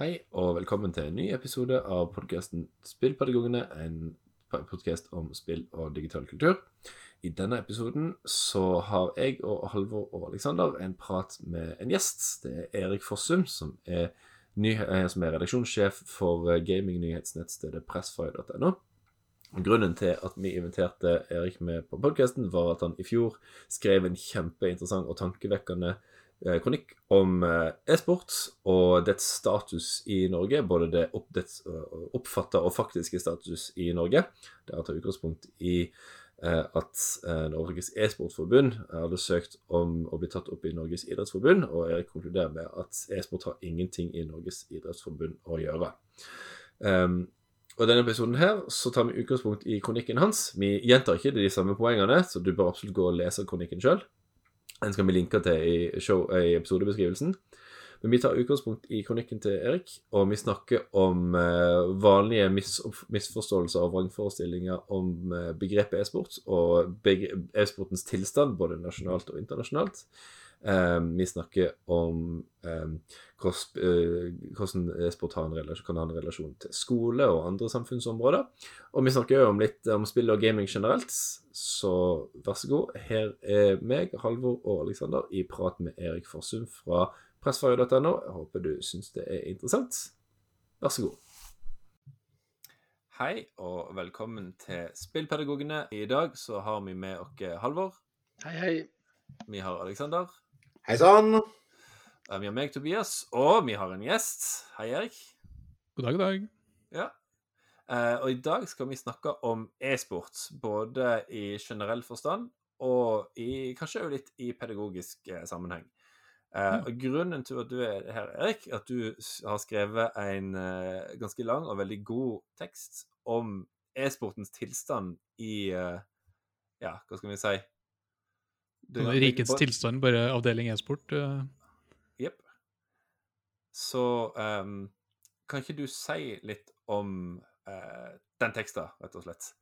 Hei, og velkommen til en ny episode av podkasten Spillpedagogene, en podkast om spill og digital kultur. I denne episoden så har jeg og Halvor og Aleksander en prat med en gjest. Det er Erik Fossum, som er, eh, som er redaksjonssjef for eh, gamingnyhetsnettstedet pressfire.no. Grunnen til at vi inviterte Erik med på podkasten, var at han i fjor skrev en kjempeinteressant og tankevekkende kronikk om eh, e-sport og dets status i Norge. Både det opp, dets eh, oppfatta og faktiske status i Norge. Det tar utgangspunkt i at Norges e-sportforbund hadde søkt om å bli tatt opp i Norges idrettsforbund, og Erik konkluderer med at e-sport har ingenting i Norges idrettsforbund å gjøre. Um, og denne episoden her så tar vi utgangspunkt i kronikken hans. Vi gjentar ikke de samme poengene, så du bør absolutt gå og lese kronikken sjøl. Den skal vi linke til i, show, i episodebeskrivelsen. Men vi tar utgangspunkt i kronikken til Erik, og vi snakker om uh, vanlige mis misforståelser og vrangforestillinger om uh, begrepet e-sport og e-sportens tilstand, både nasjonalt og internasjonalt. Um, vi snakker om um, hvordan e-sport kan ha en relasjon til skole og andre samfunnsområder. Og vi snakker jo om litt om spill og gaming generelt, så vær så god. Her er meg, Halvor og Aleksander i prat med Erik Forsum fra pressfire.no. Jeg håper du syns det er interessant. Vær så god. Hei og velkommen til Spillpedagogene. I dag så har vi med oss Halvor. Hei, hei. Vi har Aleksander. Hei sann. Vi har meg, Tobias, og vi har en gjest. Hei, Erik. God dag, god dag. Ja. Uh, og i dag skal vi snakke om e-sport, både i generell forstand og i, kanskje også litt i pedagogisk uh, sammenheng. Uh, og Grunnen til at du er her, Erik, at du har skrevet en ganske lang og veldig god tekst om e-sportens tilstand i Ja, hva skal vi si Rikets tilstand, bare avdeling e-sport? Jepp. Uh... Så um, kan ikke du si litt om uh, den teksten, rett og slett?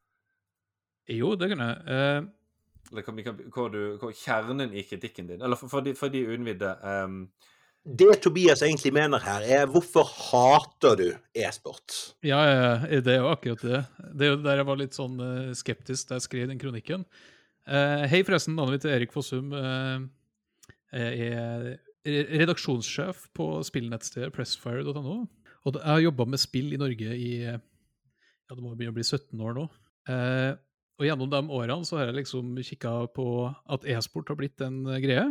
Jo, det kan jeg. Uh... Eller kan, kan, hva, du, hva kjernen i kritikken din? Eller for, for, de, for de unnvidde um... Det Tobias egentlig mener her, er hvorfor hater du e-sport? Ja, det er jo akkurat det. Det er jo der jeg var litt sånn skeptisk da jeg skrev den kronikken. Uh, hei, forresten. Navnet mitt er Erik Fossum. Uh, jeg er redaksjonssjef på spillnettstedet pressfire.no. Og jeg har jobba med spill i Norge i ja, det må begynne å bli 17 år nå. Uh, og gjennom de årene så har jeg liksom kikka på at e-sport har blitt en greie.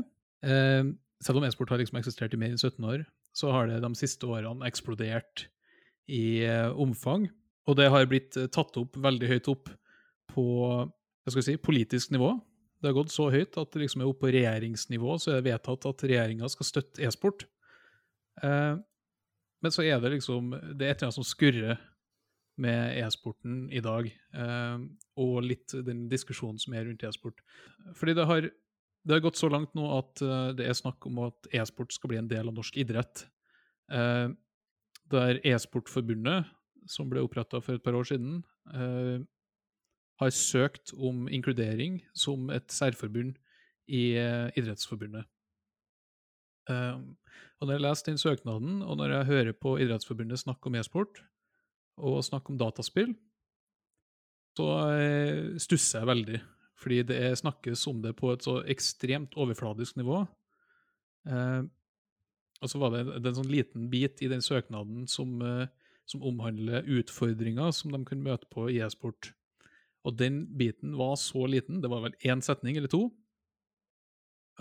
selv om e-sport har liksom eksistert i mer enn 17 år, så har det de siste årene eksplodert i omfang. Og det har blitt tatt opp veldig høyt opp på hva skal vi si, politisk nivå. Det har gått så høyt at liksom er oppe på regjeringsnivå så er det vedtatt at regjeringa skal støtte e-sport. Eh, men så er det liksom Det er et eller annet som skurrer med e-sporten i dag, eh, og litt den diskusjonen som er rundt e-sport. Fordi det har, det har, gått så langt nå at uh, det er snakk om at e-sport skal bli en del av norsk idrett. Eh, der e-sportforbundet, som ble oppretta for et par år siden, eh, har søkt om inkludering som et særforbund i uh, Idrettsforbundet. Um, og når jeg leser den søknaden, og når jeg hører på Idrettsforbundet snakke om e-sport og snakke om dataspill, så uh, stusser jeg veldig. Fordi det snakkes om det på et så ekstremt overfladisk nivå. Eh, og så var det, det en sånn liten bit i den søknaden som, som omhandler utfordringer som de kunne møte på i e-sport. Og den biten var så liten, det var vel én setning eller to.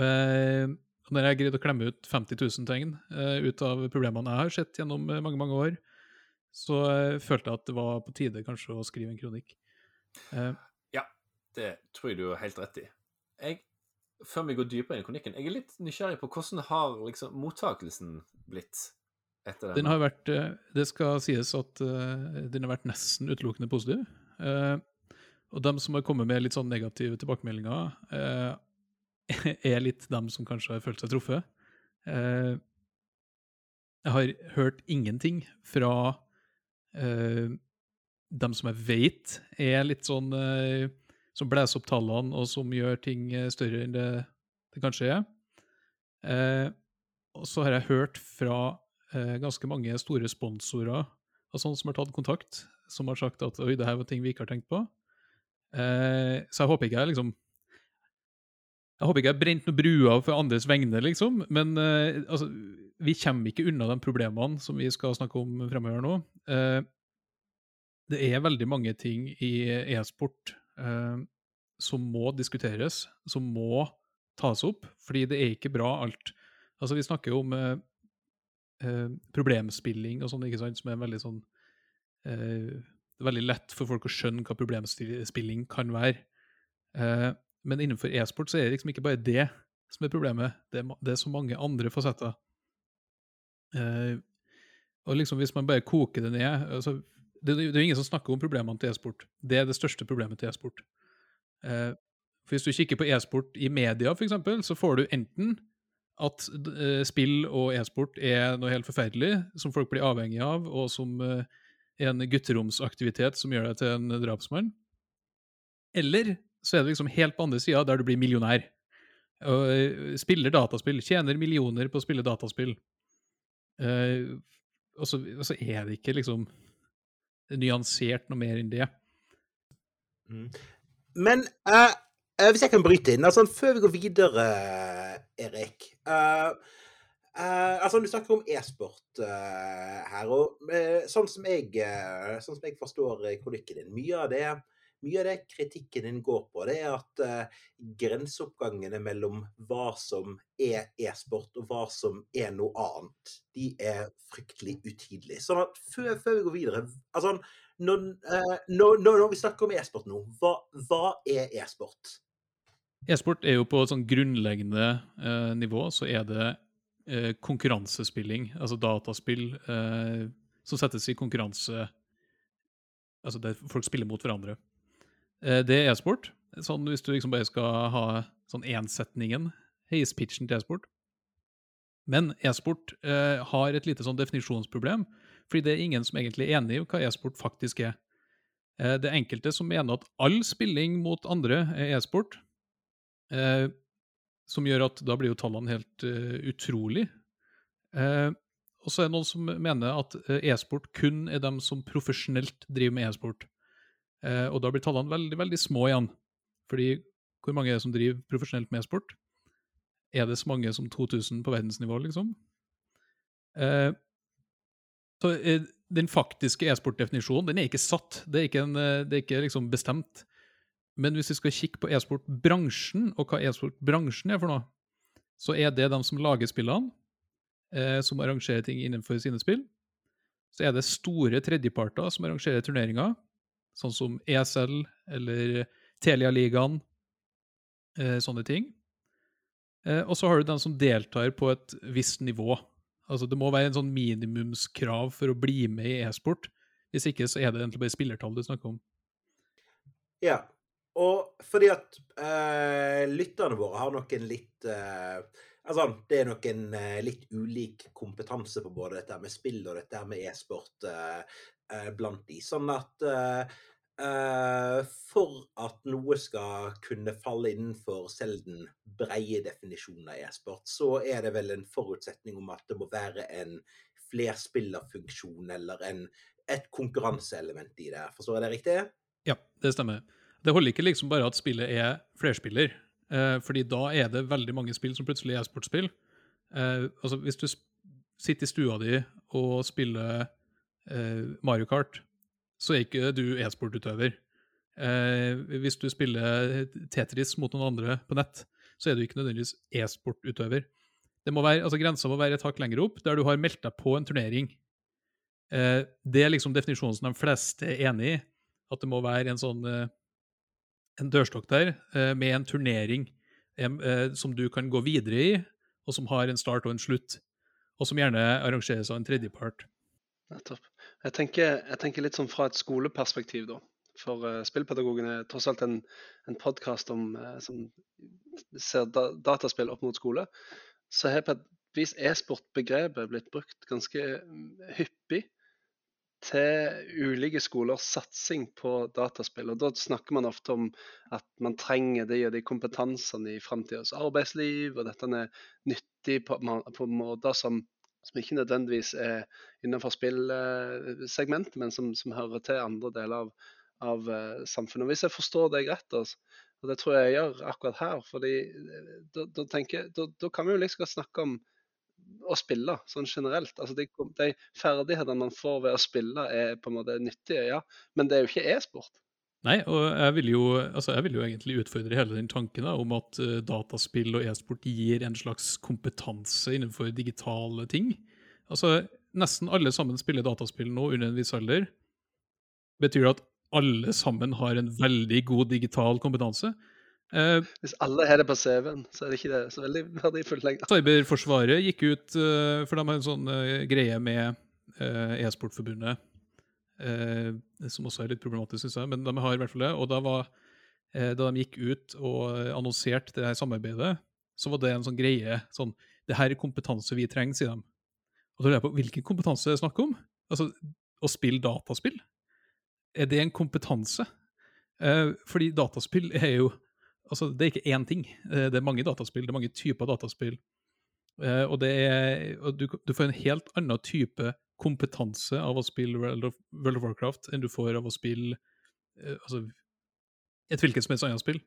Eh, når jeg greide å klemme ut 50 000 tegn eh, ut av problemene jeg har sett gjennom eh, mange mange år, så eh, følte jeg at det var på tide kanskje å skrive en kronikk. Eh, ja, det tror jeg du har helt rett i. Jeg, før vi går dypere inn i kronikken, jeg er litt nysgjerrig på hvordan har liksom mottakelsen blitt? Den har vært, eh, Det skal sies at den har vært nesten utelukkende positiv. Og dem som har kommet med litt sånn negative tilbakemeldinger, eh, er litt dem som kanskje har følt seg truffet. Eh, jeg har hørt ingenting fra eh, dem som jeg vet er litt sånn eh, Som blæser opp tallene, og som gjør ting eh, større enn det, det kanskje er. Eh, og så har jeg hørt fra ganske mange store sponsorer og sånn som har tatt kontakt, som har sagt at oi, det her var ting vi ikke har tenkt på. Eh, så jeg håper ikke jeg liksom Jeg håper ikke jeg har brent noen bruer for andres vegne, liksom. Men eh, altså, vi kommer ikke unna de problemene som vi skal snakke om fremover nå. Eh, det er veldig mange ting i e-sport eh, som må diskuteres, som må tas opp, fordi det er ikke bra alt. Altså, vi snakker jo om eh, eh, problemspilling og sånn, ikke sant, som er veldig sånn eh, Veldig lett for folk å skjønne hva problemspilling kan være. Eh, men innenfor e-sport så er det liksom ikke bare det som er problemet, det er, det er så mange andre fasetter. Eh, og liksom hvis man bare koker det ned altså, det, det er jo ingen som snakker om problemene til e-sport. Det er det største problemet til e-sport. Eh, for Hvis du kikker på e-sport i media, eksempel, så får du enten at eh, spill og e-sport er noe helt forferdelig, som folk blir avhengig av, og som eh, er en gutteromsaktivitet som gjør deg til en drapsmann. Eller så er det liksom helt på andre sida, der du blir millionær. Og eh, spiller dataspill, tjener millioner på å spille dataspill. Uh, og, så, og, så, er det ikke liksom nyansert noe mer enn det. Mm. Men uh, hvis jeg kan bryte inn, altså før vi går videre, Erik uh, Uh, altså, Du snakker om e-sport uh, her. og uh, sånn, som jeg, sånn som jeg forstår kronikken din, mye av det mye av det kritikken din går på, det er at grenseoppgangene mellom hva som er e-sport og hva som er noe annet, de er fryktelig utydelige. Sånn at før, før vi går videre altså, når, når, når vi snakker om e-sport nå, hva, hva er e-sport? E-sport er jo på et sånn grunnleggende nivå, så er det eh, konkurransespilling, altså dataspill eh, som settes i konkurranse Altså der folk spiller mot hverandre. Eh, det er e-sport. Sånn hvis du liksom bare skal ha sånn ensetningen, heispitchen til e-sport. Men e-sport eh, har et lite sånn definisjonsproblem, fordi det er ingen som egentlig er enig i hva e-sport faktisk er. Eh, det er enkelte som mener at all spilling mot andre er e-sport. Eh, som gjør at da blir jo tallene helt uh, utrolig. Uh, og så er det noen som mener at uh, e-sport kun er dem som profesjonelt driver med e-sport. og da blir tallene veldig, veldig små igjen. Fordi hvor mange er det som driver profesjonelt med e-sport? Er det så mange som 2000 på verdensnivå, liksom? så den faktiske e-sportdefinisjonen den er ikke satt. Det er ikke, en, det er ikke liksom bestemt. Men hvis vi skal kikke på e-sportbransjen, og hva e-sportbransjen er for noe, så er det de som lager spillene, eh, som arrangerer ting innenfor sine spill. Så er det store tredjeparter som arrangerer turneringer, sånn som ESL eller Telia-ligaen, eh, sånne ting. Eh, og så har du de som deltar på et visst nivå. Altså Det må være en sånn minimumskrav for å bli med i e-sport. Hvis ikke så er det egentlig bare spillertall du snakker om. Ja, og fordi at eh, lytterne våre har noen litt eh, Altså, det er nok en uh, litt ulik kompetanse på både dette med spill og dette med e-sport blant de. Sånn at for at noe skal kunne falle innenfor selv den breie definisjonen av e-sport, så er det vel en forutsetning om at det må være en flerspillerfunksjon eller en, et konkurranseelement i det. Forstår jeg det riktig? Ja, det stemmer. Det holder ikke liksom bare at spillet er flerspiller, eh, fordi da er det veldig mange spill som plutselig er sportsspill. Eh, altså, hvis du sitter i stua di og spiller eh, Mario Kart, så er ikke du e-sportutøver. Eh, hvis du spiller Tetris mot noen andre på nett, så er du ikke nødvendigvis e-sportutøver. Altså, Grensa må være et hakk lenger opp, der du har meldt deg på en turnering. Eh, det er liksom definisjonen som de fleste er enig i. At det må være en sånn eh, en dørstokk der eh, med en turnering eh, som du kan gå videre i, og som har en start og en slutt, og som gjerne arrangeres av en tredjepart. Nettopp. Jeg tenker, jeg tenker litt sånn fra et skoleperspektiv, da. For uh, Spillpedagogen er tross alt en, en podkast uh, som ser da, dataspill opp mot skole. Så har på et vis e-sport-begrepet blitt brukt ganske mm, hyppig til ulike skolers satsing på dataspill. Og Da snakker man ofte om at man trenger de og de kompetansene i framtidas arbeidsliv, og dette er nyttig på, på måter som, som ikke nødvendigvis er innenfor spillsegmentet, men som, som, hører til andre deler av, av samfunnet. Og Hvis jeg forstår deg rett, altså, og det tror jeg jeg gjør akkurat her, fordi da, da kan vi jo liksom snakke om å spille, sånn generelt. Altså de, de, ferdighetene man får ved å spille, er på en måte nyttige, ja. Men det er jo ikke e-sport. Nei, og jeg vil, jo, altså jeg vil jo egentlig utfordre hele den tanken da, om at uh, dataspill og e-sport gir en slags kompetanse innenfor digitale ting. Altså, Nesten alle sammen spiller dataspill nå under en viss alder. Betyr det at alle sammen har en veldig god digital kompetanse? Uh, Hvis alle har det på CV-en, så er det ikke det så veldig verdifullt lenger. Cyberforsvaret gikk ut, uh, for de har en sånn greie med e-sportforbundet som også er litt problematisk, syns jeg. Men de har i hvert fall det. Og da, var, da de gikk ut og annonserte det her samarbeidet, så var det en sånn greie sånn Det her er kompetanse vi trenger, sier de. Og da lurer jeg på hvilken kompetanse det er snakk om? Altså, å spille dataspill? Er det en kompetanse? Fordi dataspill er jo Altså, det er ikke én ting. Eh, det er mange dataspill, det er mange typer dataspill. Eh, og, er, og du, du, får en helt annen type kompetanse av å spille World of, Warcraft enn du får av å spille uh, altså, et hvilket som helst annet spill.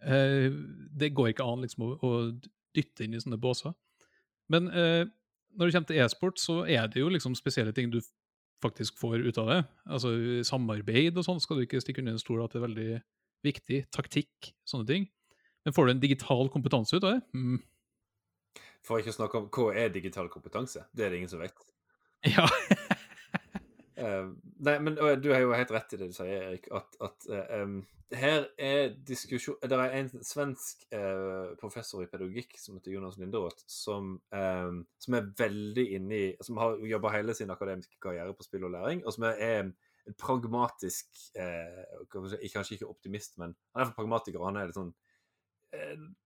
Det går ikke an liksom, å, å, dytte inn i sånne båser. Men når det kommer til e-sport, så er det jo liksom spesielle ting du faktisk får ut av det. Altså Samarbeid og sånn skal du ikke stikke under en stol at det er veldig viktig. Taktikk, sånne ting. Men får du en digital kompetanse ut av det? Mm. For ikke å snakke om hva er digital kompetanse? Det er det ingen som vet. Ja. uh, nei, men uh, du har jo helt rett i det du sier, Erik, at, at uh, um, her er diskusjon Det er en svensk professor i pedagogikk som heter Jonas Linderoth, som, som er veldig inne i Som har jobba hele sin akademiske karriere på spill og læring, og som er, er pragmatisk Kanskje ikke optimist, men han er pragmatiker. og han er litt sånn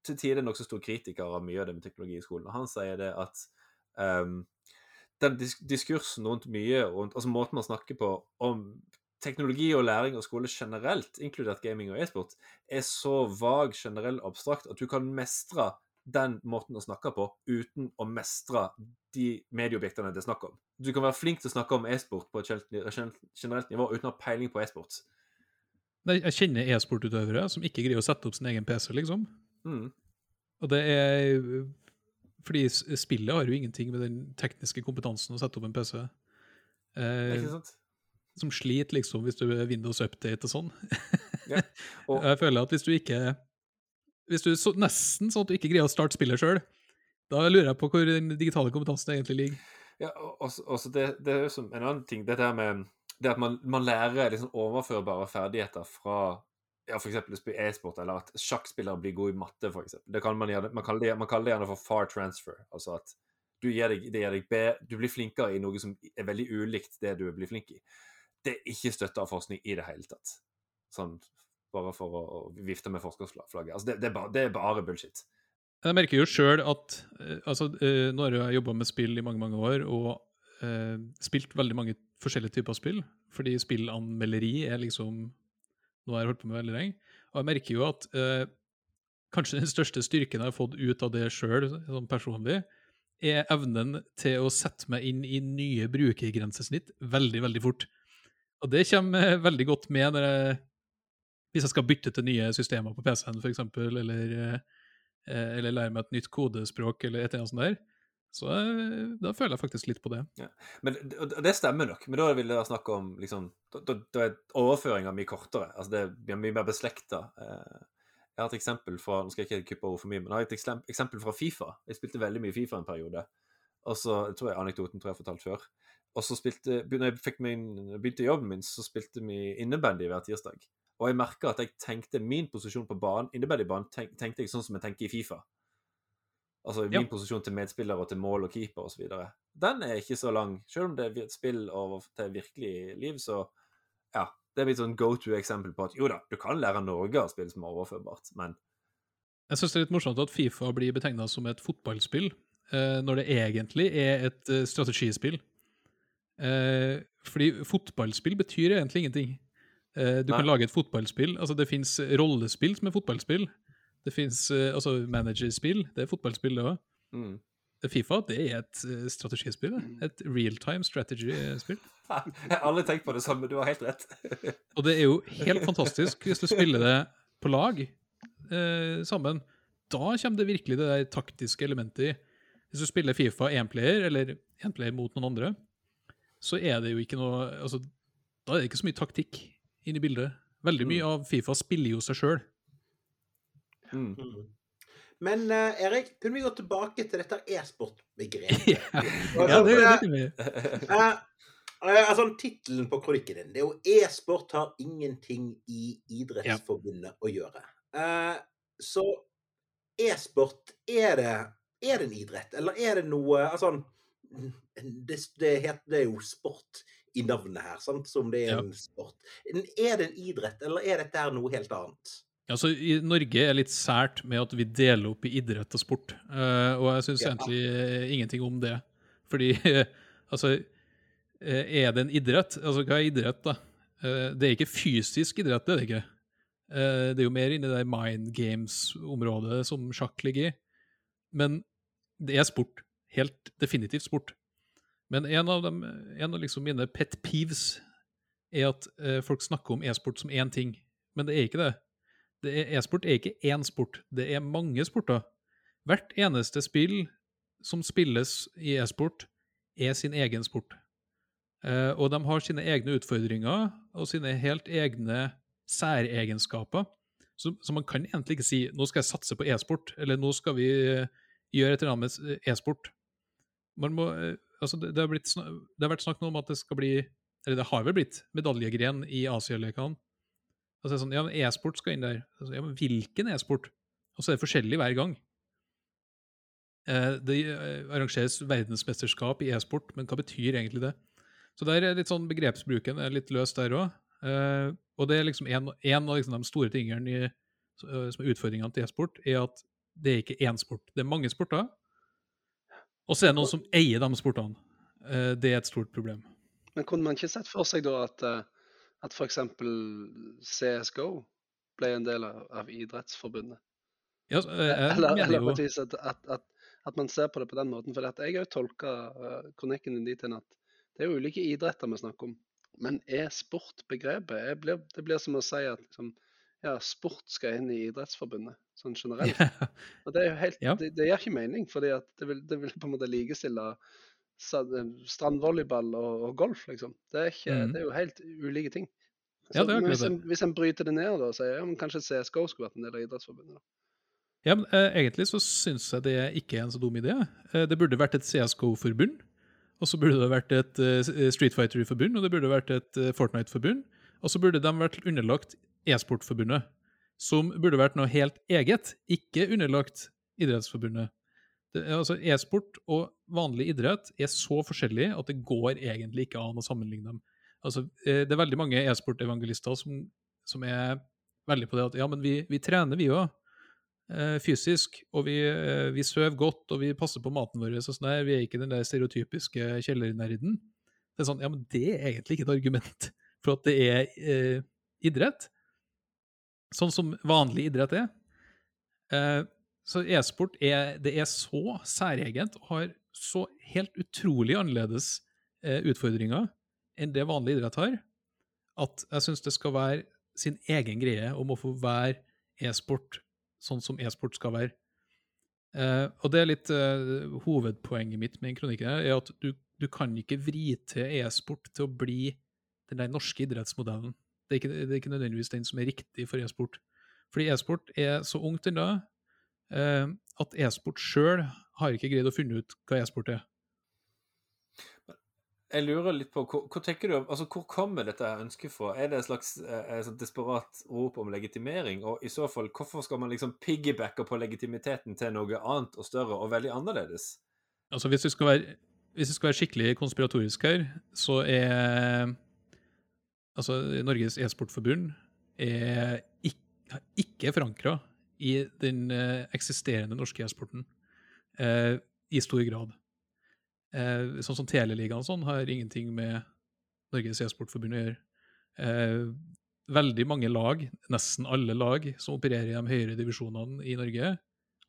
til tider nokså stor kritiker av mye av det med teknologi i skolen. Han sier det at um, den disk diskursen rundt mye rundt, altså måten man snakker på om teknologi og læring og skole generelt, inkludert gaming og e-sport, er så vag, generell, abstrakt at du kan mestre den måten å snakke på uten å mestre de medieobjektene det er snakk om. Du kan være flink til å snakke om e-sport på et generelt nivå uten å ha peiling på e-sport. Jeg kjenner e-sportutøvere som ikke greier å sette opp sin egen PC, liksom. Mm. Og det er fordi spillet har jo ingenting med den tekniske kompetansen å sette opp en PC. Eh, som sliter, liksom, hvis du er Windows Update og sånn. ja. og... Jeg føler at hvis du ikke Hvis du så, nesten sånn at du ikke greier å starte spillet sjøl, da lurer jeg på hvor den digitale kompetansen egentlig ligger. Ja, også, også det, det, er jo som en annen ting, dette her med det at man, man lærer liksom overførbare ferdigheter fra ja, f.eks. e-sport, eller at sjakkspillere blir gode i matte, f.eks. Man, man, man, kaller det, man kaller det gjerne for far transfer. Altså at du, deg, deg be, du blir flinkere i noe som er veldig ulikt det du blir flink i. Det er ikke støtta av forskning i det hele tatt. Sånn bare for å, vifte med forskerflagget. Altså, det, det, er bare, det, er bare, bullshit. Jeg merker jo sjøl at eh, altså, eh, Nå har jeg jobba med spill i mange mange år og eh, spilt veldig mange forskjellige typer spill. Fordi spillanmelderi er liksom noe jeg har holdt på med veldig lenge. Og jeg merker jo at eh, kanskje den største styrken jeg har fått ut av det sjøl, sånn personlig, er evnen til å sette meg inn i nye brukergrensesnitt veldig, veldig fort. Og det kommer veldig godt med når jeg, hvis jeg skal bytte til nye systemer på PC-en, f.eks., eller, eh, eller lære meg et nytt kodespråk, eller et eller annet sånt der. Så eh, da føler jeg faktisk litt på det. Ja. Men Det stemmer nok, men da vil det være snakk om liksom, da, da er overføringa mye kortere. altså Det blir mye mer beslekta. Eh, jeg har et eksempel fra nå skal jeg ikke kuppe over for mye, men jeg har et eksempel fra Fifa. Jeg spilte veldig mye Fifa en periode. Og så jeg tror jeg anekdoten tror jeg har fortalt før. Og så spilte, når jeg fikk min, begynte jobben min, så spilte vi innebandy hver tirsdag. Og jeg merka at jeg tenkte min posisjon på banen, innebandybanen, tenkte jeg sånn som jeg tenker i Fifa. Altså min posisjon til medspiller og til mål og keeper osv. Den er ikke så lang. Selv om det er et spill over til virkelig liv, så ja. Det er mitt sånn go to-eksempel på at jo da, du kan lære Norge å spille som er overførbart, men Jeg syns det er litt morsomt at Fifa blir betegna som et fotballspill, eh, når det egentlig er et eh, strategispill. Eh, fordi fotballspill betyr egentlig ingenting. Eh, du Nei. kan lage et fotballspill. Altså, det fins rollespill som er fotballspill. Det fins uh, altså managerspill. Det er fotballspill, det òg. Mm. Fifa det er et eh, strategispill. Et real-time strategy-spill. Jeg har aldri tenkt på det sånn, men du har helt rett. Og det er jo helt fantastisk hvis du spiller det på lag eh, sammen. Da kommer det virkelig det der taktiske elementet i. Hvis du spiller Fifa én player, eller én player mot noen andre, så er det jo ikke noe altså, Da er det ikke så mye taktikk inn i bildet. Veldig mye av Fifa spiller jo seg sjøl. Mm. Mm. Men uh, Erik, kunne vi gå tilbake til dette e-sport-begrepet? ja, det, det kan vi. Uh, altså, Tittelen på kronikken din det er jo 'E-sport har ingenting i Idrettsforbundet å gjøre'. Eh, så e-sport, er det, er det en idrett, eller er det noe altså, det, det, heter, det er jo sport i navnet her, sant? som det er Ja. en sport. Er det en idrett, eller er dette her noe helt annet? Altså, i Norge er litt sært med at vi deler opp i idrett og sport. Uh, og jeg syns Ja. egentlig eh, ingenting om det. Fordi altså eh, Er det en idrett? Altså, hva er idrett, da? Uh, det er ikke fysisk idrett, det er det ikke. Uh, det er jo mer inni det mind games-området som sjakk ligger i. Men det er sport. Helt definitivt sport. Men en av, dem, en av liksom mine pet peeves er at eh, folk snakker om e-sport som én ting, men det er ikke det. E-sport er ikke én sport, det er mange sporter. Hvert eneste spill som spilles i e-sport, er sin egen sport. Eh, og de har sine egne utfordringer og sine helt egne særegenskaper. Så, så man kan egentlig ikke si 'nå skal jeg satse på e-sport', eller 'nå skal vi eh, gjøre et eller annet med e-sport'. Man må, eh, altså det, det, har blitt, det har vært snakk om at det skal bli Eller det har vel blitt medaljegren i Asialekene. Og så er det sånn, ja, men e-sport skal inn der. Altså, ja, men hvilken e-sport? Og så er det forskjellig hver gang. Eh, det eh, arrangeres verdensmesterskap i e-sport, men hva betyr egentlig det? Så der er litt sånn begrepsbruken er litt løs der òg. Eh, og det er liksom en, en av liksom de store tingene i, eh, som er utfordringene til e-sport, er at det er ikke én sport. Det er mange sporter. Og så er det noen som eier de sportene. Eh, det er et stort problem. Men kunne man ikke sett for seg da at, eh, at f.eks. CSGO ble en del av, av Idrettsforbundet? Ja, eh, Eller, eller på et vis at, at, at, man ser på det på den måten. For at jeg har jo tolka kronikken din dit hen at det er jo ulike idretter vi snakker om. Men er sport-begrepet jeg blir, Det blir som å si at liksom, ja, sport skal inn i Idrettsforbundet, sånn generelt. Og det helt, Ja. det, det gir ikke mening, for det det vil på en måte likestille strandvolleyball og, og golf, liksom. Det er, ikke, mm. det er jo helt ulike ting. Ja, det er hvis, en, hvis en bryter det ned da, og sier ja, men kanskje CSGO skulle vært en del av Idrettsforbundet. da. Ja, men eh, Egentlig så syns jeg det ikke er en så dum idé. Eh, det burde vært et CSGO-forbund. Og så burde det vært et uh, Street Fighter-forbund, og det burde vært et uh, Fortnite-forbund. Og så burde de vært underlagt e-sportforbundet, som burde vært noe helt eget, ikke underlagt Idrettsforbundet. Det, altså E-sport og vanlig idrett er så forskjellig at det går egentlig ikke an å sammenligne dem. Altså, eh, det er veldig mange e-sportevangelister som, som er veldig på det at ja, men vi, vi trener, vi òg eh, fysisk, og vi, eh, vi sover godt, og vi passer på maten vår. og sånn. Vi er ikke den der stereotypiske kjellernerden. Det er sånn, ja, men det er egentlig ikke et argument for at det er eh, idrett. Sånn som vanlig idrett er. Eh, så e-sport er, det er så særegent og har så helt utrolig annerledes eh, utfordringer enn det vanlig idrett har, at jeg syns det skal være sin egen greie om å få være e-sport sånn som e-sport skal være. Eh, og det er litt hovedpoenget mitt med kronikken, er at du, du kan ikke vri til e-sport til å bli den der norske idrettsmodellen. Det er, ikke, det er ikke nødvendigvis den som er riktig for e-sport. Fordi e-sport er så ungt ennå eh, at e-sport sjøl har ikke greid å finne ut hva e-sport er. Jeg lurer litt på, hvor, hvor tenker du, altså hvor kommer dette ønsket fra? Er det et slags eh, et desperat rop om legitimering? Og i så fall, hvorfor skal man liksom piggybacke på legitimiteten til noe annet og større og veldig annerledes? Altså hvis vi skal være, hvis vi skal være skikkelig konspiratorisk her, så er Altså, Norges e-sportforbund er ikke, ikke forankra i den eh, eksisterende norske e-sporten eh, i stor grad. Eh, sånn som Teleligaen og sånn har ingenting med Norges e-sportforbund å gjøre. Eh, veldig mange lag, nesten alle lag som opererer i de høyere divisjonene i Norge,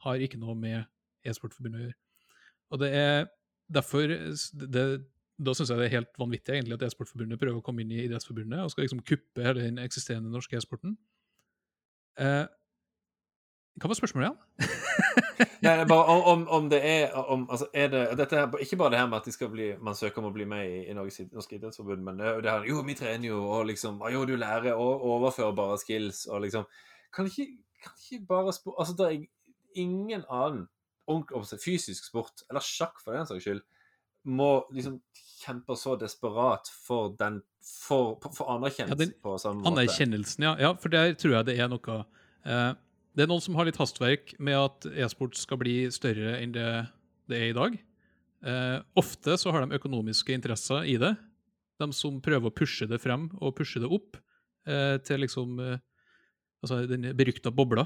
har ikke noe med e-sportforbundet å gjøre. Og det er derfor det, Da syns jeg det er helt vanvittig egentlig at E-sportforbundet prøver å komme inn i Idrettsforbundet og skal liksom kuppe hele den eksisterende norske e-sporten. Eh, hva var spørsmålet igjen? Nei, bare om, om, det er om, altså er det, dette her, Ikke bare det her med at bli, man søker om å bli med i, i Norges Norske idrettsforbund, men det, det her, jo, vi trener jo, og liksom Jo, du lærer og overførbare skills, og liksom Kan ikke, kan ikke bare spå, Altså, det er ingen annen fysisk sport, eller sjakk for den saks skyld, må liksom kjempe så desperat for den For, for anerkjennelse Ja, den på samme måte. Anerkjennelsen, ja. ja. For der tror jeg det er noe eh, Det er noen som har litt hastverk med at e-sport skal bli større enn det det er i dag. Eh, ofte så har de økonomiske interesser i det. De som prøver å pushe det frem og pushe det opp eh, til liksom eh, Altså den berykta bobla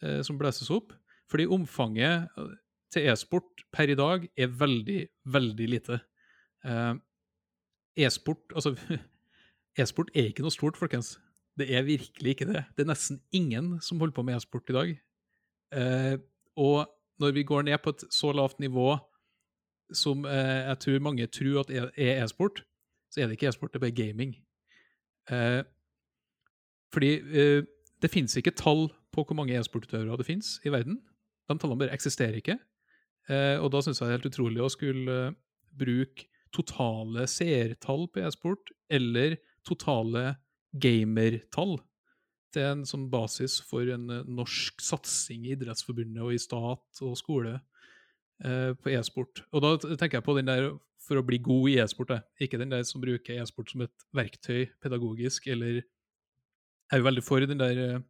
eh, som blåses opp. Fordi omfanget til e-sport per i dag er veldig, veldig lite. Eh, E-sport altså E-sport er ikke noe stort, folkens. Det er virkelig ikke det. Det er nesten ingen som holder på med e-sport i dag. Eh, og når vi går ned på et så lavt nivå som eh, jeg tror mange tror at er e-sport, så er det ikke e-sport, det er bare gaming. Fordi det finnes ikke tall på hvor mange e-sportutøvere det finnes i verden. De tallene bare eksisterer ikke. Eh, og da syns jeg det er helt utrolig å skulle eh, bruke totale seertall på e-sport, eller totale gamertall, til en sånn basis for en eh, norsk satsing i Idrettsforbundet og i stat og skole eh, på e-sport. Og da tenker jeg på den der for å bli god i e-sport, ikke den der som bruker e-sport som et verktøy pedagogisk, eller jeg er jo veldig for den der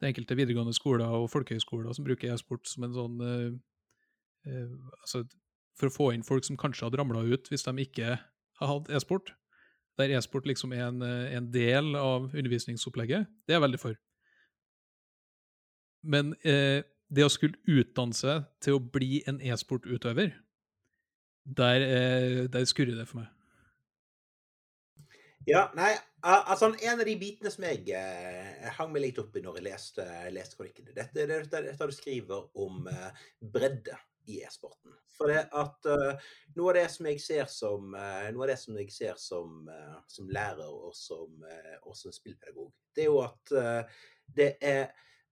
det enkelte videregående skoler og folkehøyskoler som bruker e-sport som en sånn eh, altså, For å få inn folk som kanskje hadde ramla ut hvis de ikke har hatt e-sport. Der e-sport liksom er en, eh, en del av undervisningsopplegget. Det er jeg veldig for. Men eh, det å skulle utdanne seg til å bli en e-sportutøver, der, eh, der skurrer det for meg. Ja, nei, altså En av de bitene som jeg eh, hang meg litt opp i når jeg leste, leste kronikken dette, det er dette du skriver om eh, bredde i e-sporten. For det at uh, noe av det som jeg ser som uh, som ser som, uh, som lærer og som, og som spillpedagog, det er jo at det er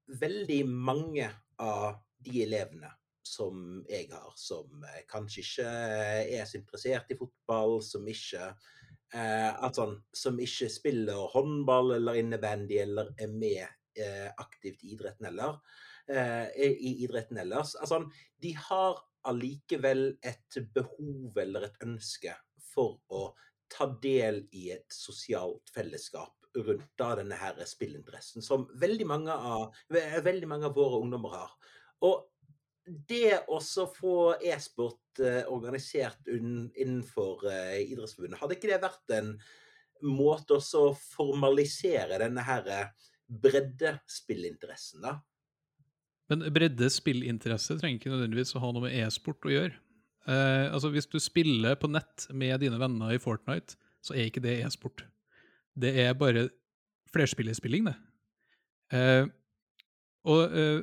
veldig mange av de elevene som jeg har, som kanskje ikke er så interessert i fotball, som ikke sånn, som ikke spiller håndball eller innebandy eller er med aktivt i idretten eller, eh, i idretten ellers. Altså, de har allikevel et behov eller et ønske for å ta del i et sosialt fellesskap rundt da denne her spillinteressen, som veldig mange av, veldig mange av våre ungdommer har. Og det å få e-sport eh, organisert innenfor eh, Idrettsforbundet, hadde ikke det vært en måte å formalisere denne her eh, breddespillinteressen, da? Men bredde spillinteresse trenger ikke nødvendigvis å ha noe med e-sport å gjøre. Eh, altså Hvis du spiller på nett med dine venner i Fortnite, så er ikke det e-sport. Det er bare flerspillerspilling, det. Eh, og eh,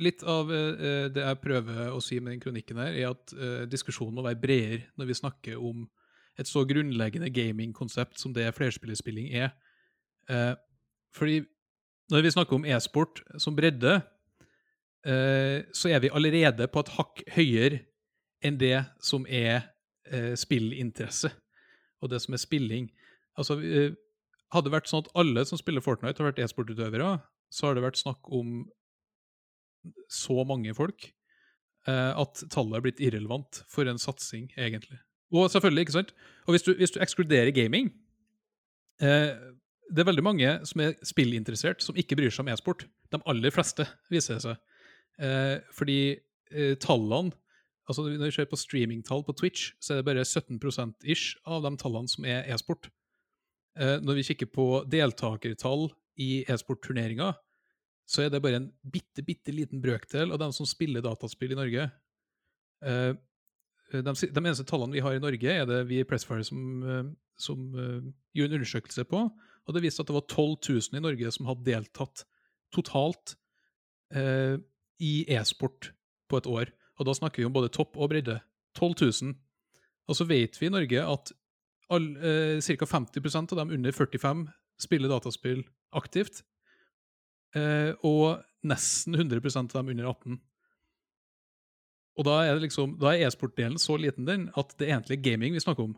litt av det jeg prøver å si med den kronikken her, er at diskusjonen må være bredere når vi snakker om et så grunnleggende gamingkonsept som det flerspillerspilling er. Fordi når vi snakker om e-sport som bredde, så er vi allerede på et hakk høyere enn det som er eh, spillinteresse, og det som er spilling. Altså, eh, hadde det vært sånn at alle som spiller Fortnite, har vært e-sportutøvere, så har det vært snakk om så mange folk eh, at tallet er blitt irrelevant for en satsing, egentlig. Og selvfølgelig, ikke sant? Og hvis du, hvis du ekskluderer gaming eh, Det er veldig mange som er spillinteressert, som ikke bryr seg om e-sport. De aller fleste, viser det seg. Eh, fordi eh, tallene altså Når vi ser på streamingtall på Twitch, så er det bare 17% ish av de tallene som er e-sport. Eh, når vi kikker på deltakertall i e-sportturneringer, så er det bare en bitte, bitte liten brøkdel av dem som spiller dataspill i Norge. Eh, de, de eneste tallene vi har i Norge, er det vi i Pressfire som, eh, som uh, gjorde en undersøkelse på. Og det viste at det var 12 000 i Norge som hadde deltatt totalt eh, i e-sport på et år. Og da snakker vi om både topp og bredde. 12 000. Og så vet vi i Norge at eh, ca. 50% av dem under 45 spiller dataspill aktivt. Eh, og nesten 100% av dem under 18. Og da er, liksom, er e-sport-delen så liten den at det er egentlig gaming vi snakker om.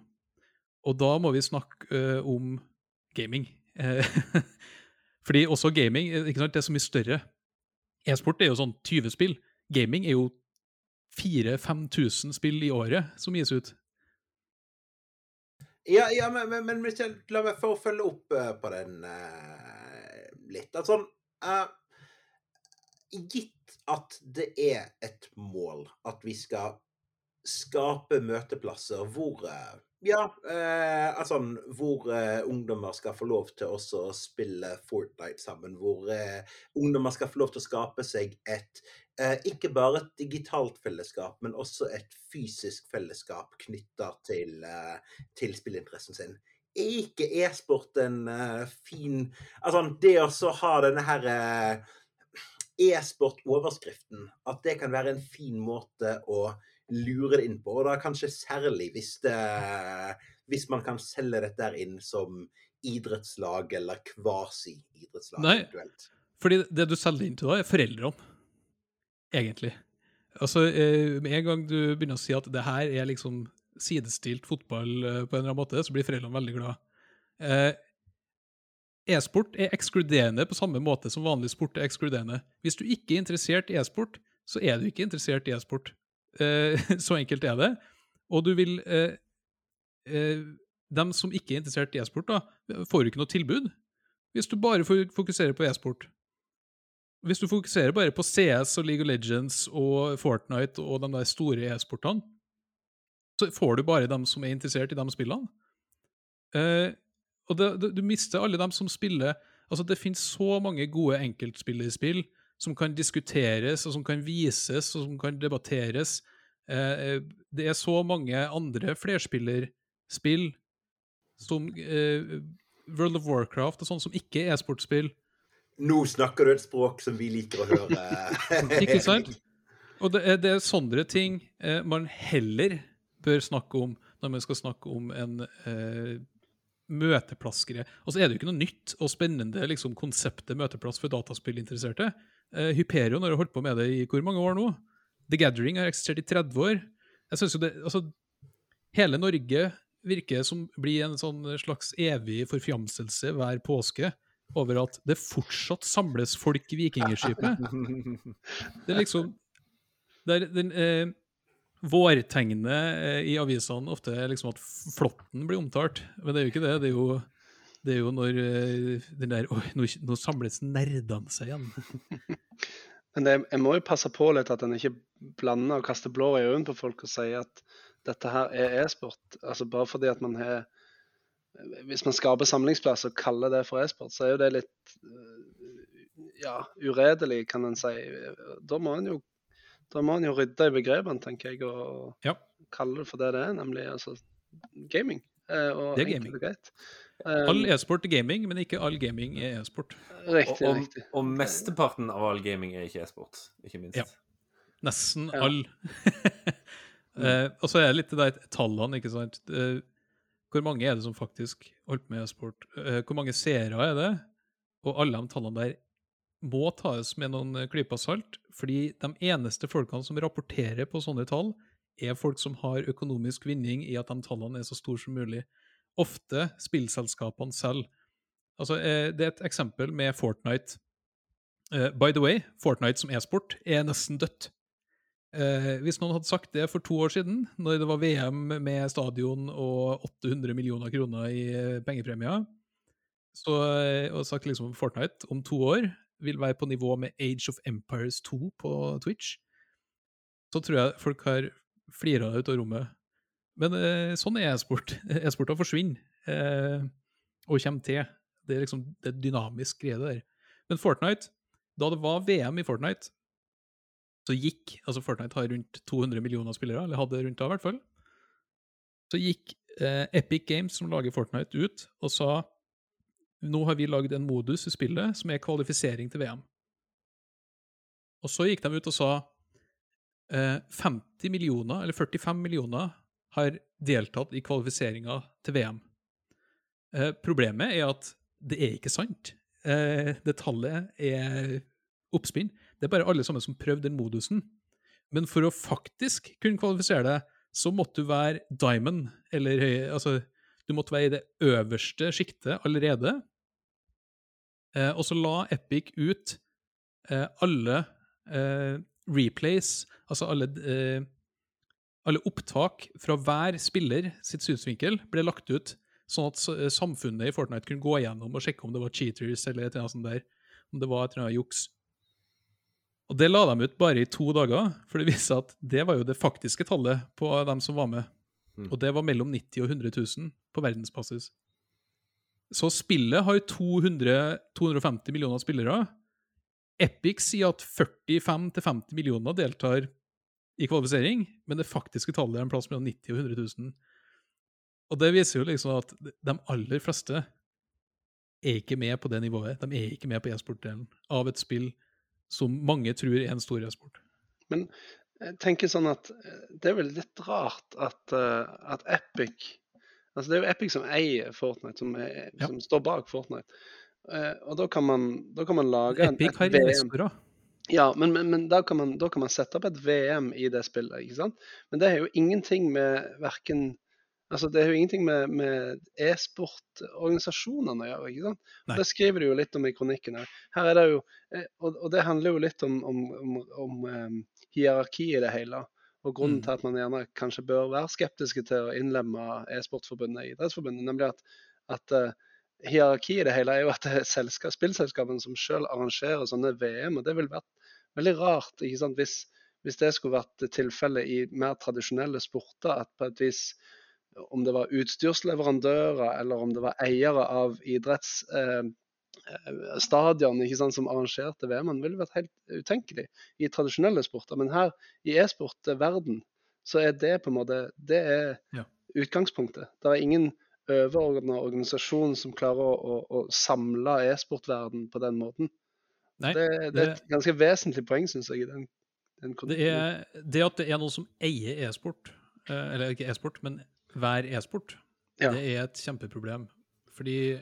Og da må vi snakke eh, om gaming. Eh, fordi også gaming ikke sant, det er så mye større. E-sport er jo sånn 20 spill. Gaming er jo 4000-5000 spill i året som gis ut. Ja, ja men, men, men Michel, la meg få følge opp uh, på den uh, litt. Altså, uh, gitt at det er et mål at vi skal skape møteplasser hvor ja, eh, altså hvor eh, ungdommer skal få lov til også å spille Fortnite sammen. Hvor eh, ungdommer skal få lov til å skape seg et eh, ikke bare et digitalt fellesskap, men også et fysisk fellesskap knytta til, eh, til spillinteressen sin. Er ikke e-sport en eh, fin Altså, det å ha denne her e-sport-overskriften, at det kan være en fin måte å lure det inn på. Og da kanskje særlig hvis, det, hvis man kan selge dette inn som idrettslag eller kvasi-idrettslag. Nei, fordi det du selger inn til da, er foreldrene, egentlig. Altså, eh, Med en gang du begynner å si at det her er liksom sidestilt fotball eh, på en eller annen måte, så blir foreldrene veldig glad. Eh, e-sport er ekskluderende på samme måte som vanlig sport er ekskluderende. Hvis du ikke er interessert i e-sport, så er du ikke interessert i e-sport. Eh, så enkelt er det. Og du vil eh, eh, Dem som ikke er interessert i e-sport, da, får ikke noe tilbud hvis du bare fokuserer på e-sport. Hvis du fokuserer bare på CS og League of Legends og Fortnite og de der store e-sportene, så får du bare dem som er interessert i de spillene. Eh, og det, det, du mister alle dem som spiller Altså, det finnes så mange gode enkeltspillerspill som kan diskuteres, og som kan vises, og som kan debatteres. Eh, det er så mange andre flerspillerspill som eh, World of Warcraft og sånn som ikke er e-sportspill. Nå snakker du et språk som vi liker å høre. ikke sant? Og det er, det er sånne ting eh, man heller bør snakke om når man skal snakke om en eh, møteplassgreie. så er det jo ikke noe nytt og spennende liksom, konseptet møteplass for dataspillinteresserte. Uh, Hyperion har holdt på med det i hvor mange år nå? The Gathering har eksistert i 30 år. Jeg synes jo det, altså, Hele Norge virker som blir en sånn slags evig forfjamselse hver påske over at det fortsatt samles folk i Vikingskipet. Det er liksom det den, eh, Vårtegnet eh, i avisene ofte er liksom at flåtten blir omtalt, men det er jo ikke det. Det er jo, det er jo når eh, den der Oi, nå, nå samles nerdene seg igjen. men det, jeg må jo passe på litt at en ikke blander og kaster blå i øynene på folk og sier at dette her er e-sport. Altså Bare fordi at man har Hvis man skaper samlingsplass og kaller det for e-sport, så er jo det litt ja, uredelig, kan en si. Da må en jo da må en jo rydde i begrepene, tenker jeg, og ja. kalle det for det det er, nemlig altså, gaming. Eh, og det er gaming. Um, all e-sport er gaming, men ikke all gaming er e-sport. Riktig, og, riktig. Og mesteparten av all gaming er ikke e-sport, ikke minst. Ja. Nesten ja. all. uh, og så er det litt de tallene, ikke sant. Uh, hvor mange er det som faktisk holder med e-sport? Uh, hvor mange seere er det? Og alle de tallene der må tas med noen klyper salt, fordi de eneste folkene som rapporterer på sånne tall, er folk som har økonomisk vinning i at de tallene er så store som mulig. Ofte spillselskapene selv. Altså, eh, det er et eksempel med Fortnite. Uh, by the way, Fortnite som e-sport er nesten dødt. Uh, hvis noen hadde sagt det for to år siden, når det var VM med stadion og 800 millioner kroner i pengepremier, så, og sagt liksom Fortnite om to år vil være på nivå med Age of Empires 2 på Twitch, så tror jeg folk har flira ut av rommet. Men eh, sånn er e-sport. E-sporten forsvinner eh, og kommer til. Det er liksom det dynamiske dynamisk greie der. Men Fortnite, da det var VM i Fortnite, så gikk Altså, Fortnite har rundt 200 millioner spillere, eller hadde rundt da, i hvert fall. Så gikk eh, Epic Games, som lager Fortnite, ut og sa nå har vi lagd en modus i spillet som er kvalifisering til VM. Og så gikk de ut og sa eh, 50 millioner, eller 45 millioner, har deltatt i kvalifiseringa til VM. Eh, problemet er at det er ikke sant. Eh, det tallet er oppspinn. Det er bare alle sammen som prøvde den modusen. Men for å faktisk kunne kvalifisere deg, så måtte du være diamond, eller altså Du måtte være i det øverste sjiktet allerede. Eh, og så la Epic ut eh, alle eh, replays, altså alle alle opptak fra hver spiller sitt synsvinkel ble lagt ut, sånn at samfunnet i Fortnite kunne gå igjennom og sjekke om det var cheaters eller et eller annet sånt der, om det var et eller annet juks. Og det la de ut bare i to dager, for det viste seg at det var jo det faktiske tallet på dem som var med. Mm. Og det var mellom 90 og 100 000 på verdensbasis. Så spillet har 200, 250 millioner spillere. Epic sier at 45-50 millioner deltar i kvalifisering, men det faktiske tallet er en plass mellom 90 og 100 000. Og det viser jo liksom at de aller fleste er ikke med på det nivået. De er ikke med på e-sport-delen av et spill som mange tror er en stor e-sport. Jeg tenker sånn at eh, det er vel litt rart at, eh, at Epic Altså det er jo Epic som eier Fortnite, som, er, Ja. som står bak Fortnite. Eh, og da kan man, da kan man lage en, Epic et har VM. investorer. Ja, men, men, men da, kan man, da kan man sette opp et VM i det spillet, ikke sant? Men det er jo ingenting med verken Altså, det er jo ingenting med, med e-sportorganisasjonene å gjøre, ikke sant? Nei. Det skriver du jo litt om i kronikken her. Her er det jo eh, Og, og det handler jo litt om, om, om, om um, hierarki i det hele. Og grunnen Mm. til at man gjerne kanskje bør være skeptiske til å innlemme e-sportforbundet i Idrettsforbundet, nemlig at, at eh, hierarki i det hele er jo at det er selskap, spillselskapene som selv arrangerer sånne VM. og Det ville vært veldig rart? Hvis, hvis det skulle vært tilfellet i mer tradisjonelle sporter. At på et vis, om det var utstyrsleverandører eller om det var eiere av idrettsstadion eh, som arrangerte VM-en, ville vært helt utenkelig i tradisjonelle sporter. Men her i e-sportverden så er det på en måte det er Ja. utgangspunktet. Det er ingen overordna organisasjon som klarer å, å, å samle e-sportverden på den måten. Nei, det, det er et ganske vesentlig poeng, syns jeg. den, den Det, er, det at det er noen som eier e-sport, eh, eller ikke e-sport, men hver e-sport, Ja. det er et kjempeproblem. Fordi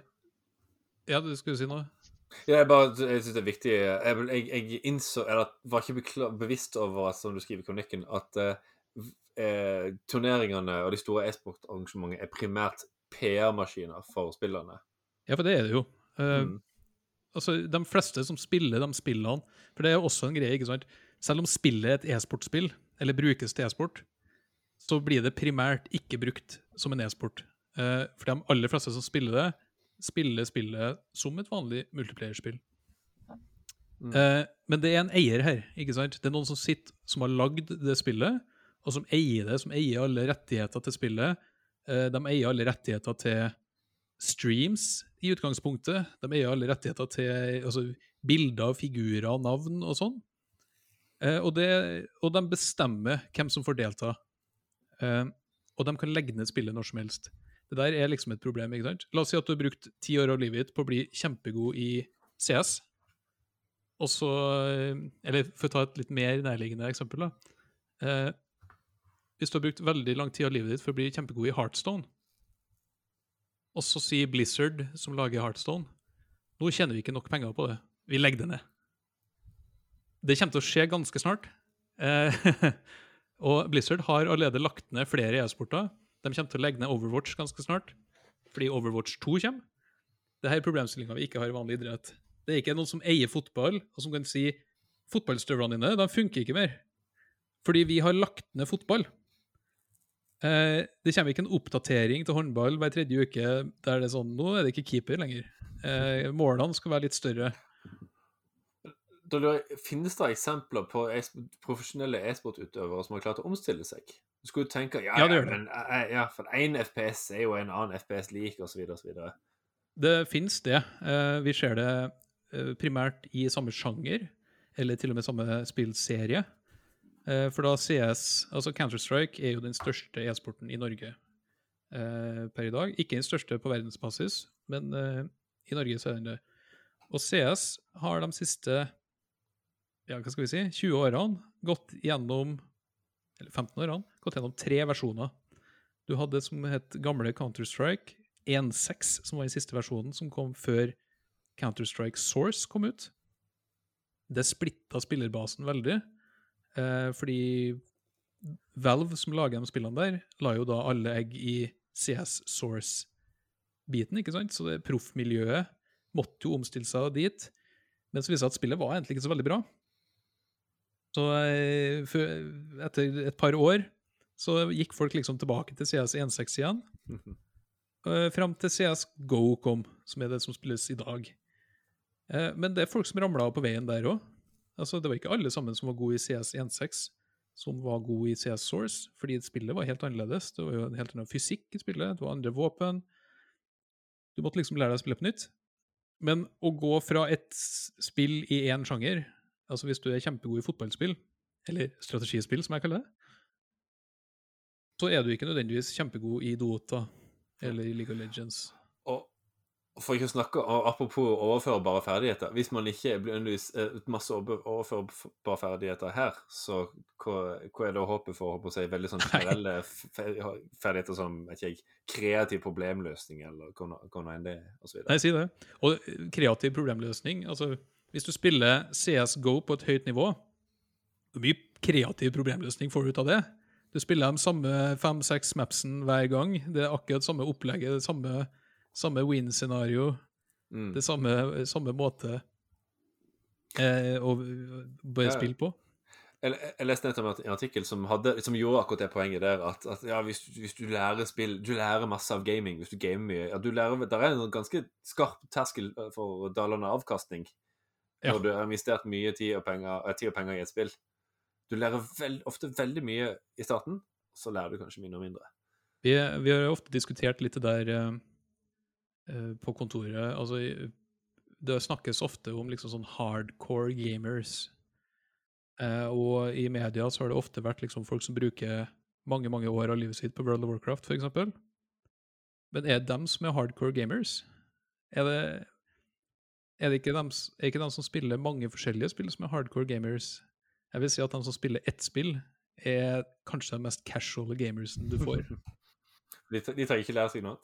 Ja, du skulle si noe? Ja, jeg bare jeg synes det er viktig Jeg, jeg, jeg innså, eller var ikke bevisst over, som du skriver i kronikken, at eh, eh, turneringene og de store e-sportarrangementene er primært PR-maskiner for spillerne. Ja, for det er det jo. Eh, Mm. altså, De fleste som spiller de spillene For det er jo også en greie, ikke sant? Selv om spillet er et e-sportspill, eller brukes til e-sport, så blir det primært ikke brukt som en e-sport. Uh, for de aller fleste som spiller det, spiller spillet som et vanlig multiplayerspill. Mm. Uh, men det er en eier her, ikke sant? Det er noen som sitter, som har lagd det spillet, og som eier det, som eier alle rettigheter til spillet. Eh, de eier alle rettigheter til streams i utgangspunktet. De eier alle rettigheter til altså, bilder, figurer, navn og sånn. Eh, og, det, og de bestemmer hvem som får delta. Eh, og de kan legge ned spillet når som helst. Det der er liksom et problem. ikke sant? La oss si at du har brukt ti år av livet ditt på å bli kjempegod i CS. Og så Eller for å ta et litt mer nærliggende eksempel, da. Hvis du har brukt veldig lang tid av livet ditt for å bli kjempegod i Heartstone, og så sier Blizzard, som lager Heartstone, nå tjener vi ikke nok penger på det, vi legger det ned. Det kommer til å skje ganske snart. Eh, og Blizzard har allerede lagt ned flere e-sporter. De kommer til å legge ned Overwatch ganske snart, fordi Overwatch 2 kommer. Dette er problemstillinga vi ikke har i vanlig idrett. Det er ikke noen som eier fotball, og som kan si fotballstøvlene dine de funker ikke mer. Fordi vi har lagt ned fotball. Eh, det kommer ikke en oppdatering til håndball hver tredje uke der det er sånn Nå er det ikke keeper lenger. Eh, målene skal være litt større. Da lurer Finnes det eksempler på e profesjonelle e-sportutøvere som har klart å omstille seg? Du skulle jo tenke ja, Ja, det gjør det. men eh, ja, for én FPS er jo en annen FPS lik, osv. osv. Det fins det. Eh, vi ser det eh, primært i samme sjanger, eller til og med samme spillserie. Eh, for da CS Altså Counter-Strike er jo den største e-sporten i Norge eh, per i dag. Ikke den største på verdensbasis, men eh, i Norge så er den det. Og CS har de siste ja, hva skal vi si, 20 årene gått gjennom eller 15 årene, gått gjennom tre versjoner. Du hadde det som het gamle Counter-Strike 1.6, som var den siste versjonen, som kom før Counter-Strike Source kom ut. Det splitta spillerbasen veldig, fordi Valve, som lager de spillene der, la jo da alle egg i CS Source-biten, ikke sant? Så det proffmiljøet måtte jo omstille seg dit. Men så viste det seg at spillet var egentlig ikke så veldig bra. Så eh, etter et par år så gikk folk liksom tilbake til CS 1.6 igjen. Uh, fram til CS GO kom, som er det som spilles i dag. Men det er folk som ramla av på veien der òg. Altså, det var ikke alle sammen som var gode i CS 1.6, som var gode i CS Source, fordi spillet var helt annerledes. Det var jo en helt annen fysikk i spillet, det var andre våpen. Du måtte liksom lære deg å spille på nytt. Men å gå fra et spill i én sjanger, altså hvis du er kjempegod i fotballspill, eller strategispill, som jeg kaller det, så er du ikke nødvendigvis kjempegod i Dota eller i League of Legends. For ikke å snakke om, Apropos overførbare ferdigheter. Hvis man ikke blir undervist masse overførbare ferdigheter her, så hva, hva er da håpet for å si, veldig sånn generelle ferdigheter som ikke jeg, kreativ problemløsning, eller hva nå enn det er? Nei, si det. Og kreativ problemløsning altså Hvis du spiller CSGO på et høyt nivå, hvor mye kreativ problemløsning får du ut av det? Du spiller de samme fem-seks mapsen hver gang. Det er akkurat samme opplegget, det samme, samme win-scenario. Mm. Det samme, samme måte eh, å bare spille på. Jeg, jeg leste nettopp en artikkel som, hadde, som, gjorde akkurat det poenget der. At, at ja, hvis, hvis, du lærer spill Du lærer masse av gaming hvis du gamer mye. Ja, du lærer, Der er en ganske skarp terskel for dalende avkastning ja. når du har investert mye tid og penger, tid og penger i et spill. Du lærer veld, ofte veldig mye i starten, så lærer du kanskje mindre og mindre. Vi, vi har ofte diskutert litt det der uh, på kontoret. Altså, det snakkes ofte om liksom sånn hardcore gamers. Eh, og i media så har det ofte vært liksom folk som bruker mange mange år av livet sitt på World of Warcraft, f.eks. Men er det dem som er hardcore gamers? Er det, er det ikke dem, er ikke dem som spiller mange forskjellige spill, som er hardcore gamers? Jeg vil si at de som spiller ett spill, er kanskje den mest casual gamersen du får. de, de trenger ikke lære seg noe.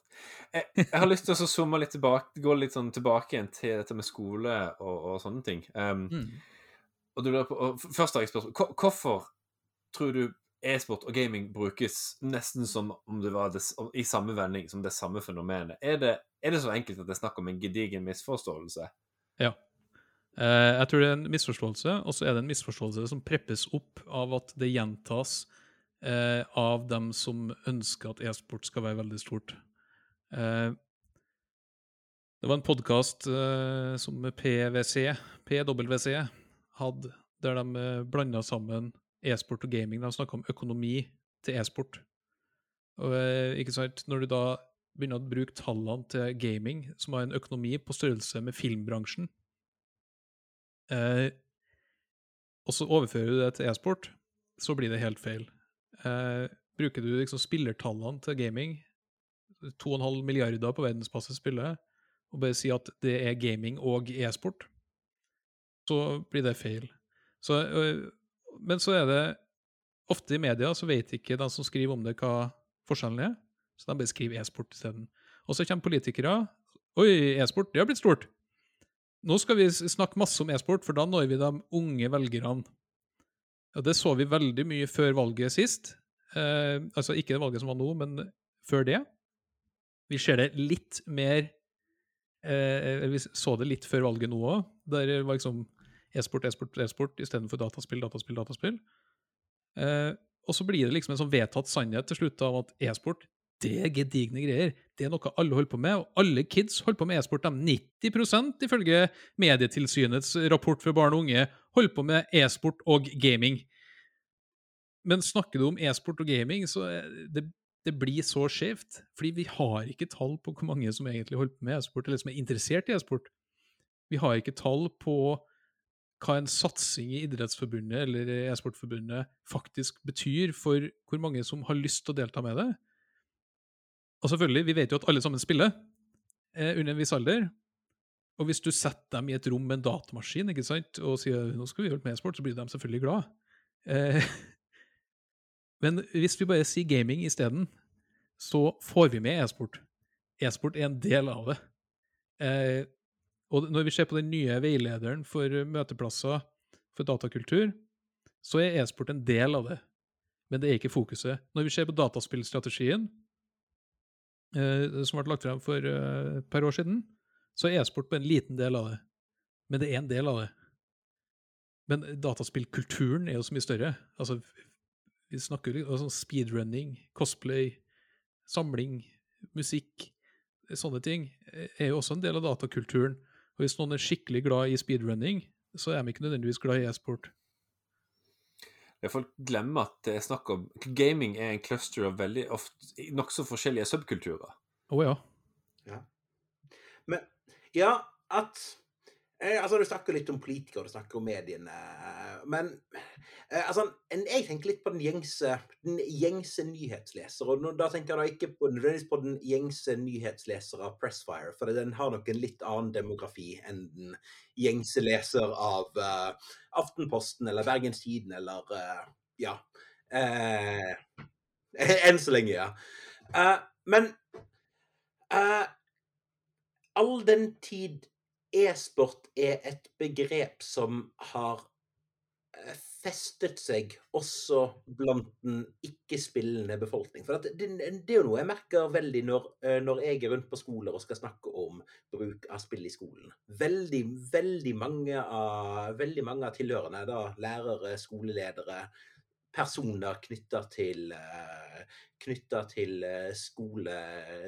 Jeg, jeg, har lyst til å zoome litt tilbake, gå litt sånn tilbake igjen til dette med skole og, og sånne ting. Um, mm. og, du, og Først har jeg spørsmål. Hvorfor tror du e-sport og gaming brukes nesten som om det var det, i samme vending som det samme fenomenet? Er det, er det så enkelt at det er snakk om en gedigen misforståelse? Ja. Eh, jeg tror det er en misforståelse, og så er det en misforståelse som preppes opp av at det gjentas eh, av dem som ønsker at e-sport skal være veldig stort. Eh, det var en podkast eh, som PwC, PwC hadde, der de eh, blanda sammen e-sport og gaming. De snakka om økonomi til e-sport. Eh, ikke sant, Når du da begynner å bruke tallene til gaming, som har en økonomi på størrelse med filmbransjen, Eh, og så overfører du det til e-sport, så blir det helt feil. Eh, bruker du liksom spillertallene til gaming, 2,5 milliarder på verdensbasis spiller, og bare sier at det er gaming og e-sport, så blir det feil. Så, øh, men så er det ofte i media så vet ikke de som skriver om det, hva forskjellen er, så de bare skriver e-sport isteden. Og så kommer politikere. Oi, e-sport, det har blitt stort. Nå skal vi snakke masse om e-sport, for da når vi de unge velgerne. Og det så vi veldig mye før valget sist. Eh, altså ikke det valget som var nå, men før det. Vi ser det litt mer eh, Vi så det litt før valget nå òg. Der var liksom e-sport, e-sport, e-sport istedenfor dataspill, dataspill, dataspill. Eh, og så blir det liksom en sånn vedtatt sannhet til slutt av at e-sport det er gedigne greier. Det er noe alle holder på med, og alle kids holder på med e-sport. 90% ifølge Medietilsynets rapport for barn og unge holder på med e-sport og gaming. Men snakker du om e-sport og gaming, så det, det blir så skjevt. Fordi vi har ikke tall på hvor mange som egentlig holder på med e-sport, eller som er interessert i e-sport. Vi har ikke tall på hva en satsing i Idrettsforbundet eller e-sportforbundet faktisk betyr for hvor mange som har lyst til å delta med det. Og selvfølgelig, vi vet jo at alle sammen spiller eh, under en viss alder. Og hvis du setter dem i et rom med en datamaskin ikke sant, og sier nå skal vi gjøre med e-sport, så blir de selvfølgelig glad. Eh, Men hvis vi bare sier gaming isteden, så får vi med e-sport. E-sport er en del av det. Eh, og når vi ser på den nye veilederen for møteplasser for datakultur, så er e-sport en del av det. Men det er ikke fokuset. Når vi ser på dataspillstrategien, som ble lagt frem for eh, et par år siden, så er e-sport bare en liten del av det. Men det er en del av det. Men dataspillkulturen er jo så mye større. Altså, vi snakker jo altså speedrunning, cosplay, samling, musikk. Sånne ting er jo også en del av datakulturen. Og hvis noen er skikkelig glad i speedrunning, så er de ikke nødvendigvis glad i e-sport. Folk glemmer at det er snakk om Gaming er en cluster av veldig ofte nokså forskjellige subkulturer. Å oh, ja. ja. Men ja, at eh, Altså, du snakker litt om politikere, du snakker om mediene. Men eh, altså, jeg tenker litt på den gjengse, den gjengse nyhetsleser. Og da tenker jeg da ikke på, på den gjengse nyhetsleser av Pressfire, for den har nok en litt annen demografi enn den gjengse leser av uh, Aftenposten eller Bergens Tiden eller uh, Ja. Uh, enn så lenge, ja. men all den tid e-sport er et begrep som har festet seg også blant den ikke-spillende befolkning. For det, det, det, er jo noe jeg merker veldig når, eh, når, jeg er rundt på skoler og skal snakke om bruk av spill i skolen. Veldig, veldig mange av, veldig mange av tilhørende, da, lærere, skoleledere, personer knytta til, eh, til eh, skole,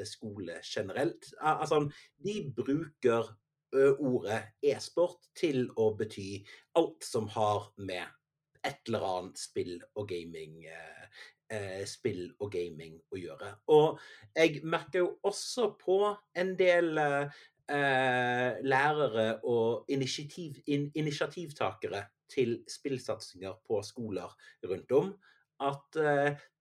skole, generelt. Altså, de bruker ordet e-sport til å bety alt som har med et eller annet spill og gaming eh, spill og gaming å gjøre. Og jeg merker jo også på en del eh, lærere og initiativ, in, initiativtakere til spillsatsinger på skoler rundt om at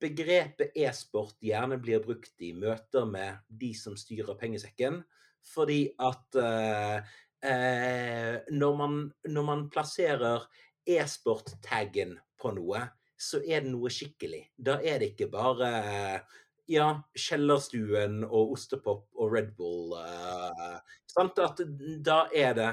begrepet e-sport gjerne blir brukt i møter med de som styrer pengesekken. Fordi at eh, eh, når, man, når man plasserer e-sport-taggen på noe, så er det noe skikkelig. Da er det ikke bare ja, Kjellerstuen og ostepop og Red Bull. Uh, da er det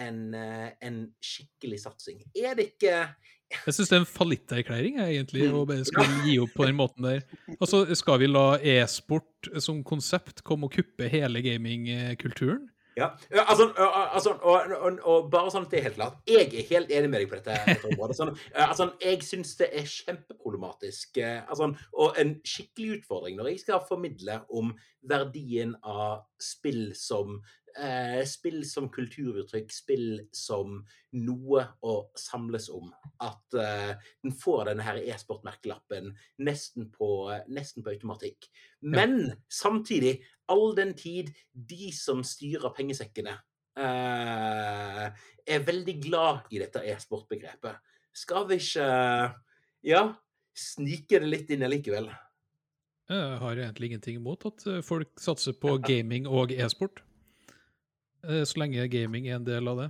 en, en skikkelig satsing. Er det ikke Jeg syns det er en fallitterklæring egentlig, å bare skulle gi opp på den måten der. Altså, Skal vi la e-sport som konsept komme og kuppe hele gamingkulturen? Ja, altså, altså og, og, og, bare sånn at det er helt klart, jeg er helt enig med deg på dette. dette området. Sånn, altså, jeg syns det er kjempeproblematisk altså, og en skikkelig utfordring når jeg skal formidle om verdien av spill som eh, spill som kulturuttrykk, spill som noe å samles om. At eh, den får denne her e-sport-merkelappen nesten, nesten, på automatikk. Men ja. samtidig, all den tid de som styrer pengesekkene, eh, er veldig glad i dette e-sport-begrepet. Skal vi ikke ja, snike det litt inn allikevel? Jeg har egentlig ingenting imot at eh, folk satser på gaming og e-sport. Eh, så lenge gaming er en del av det.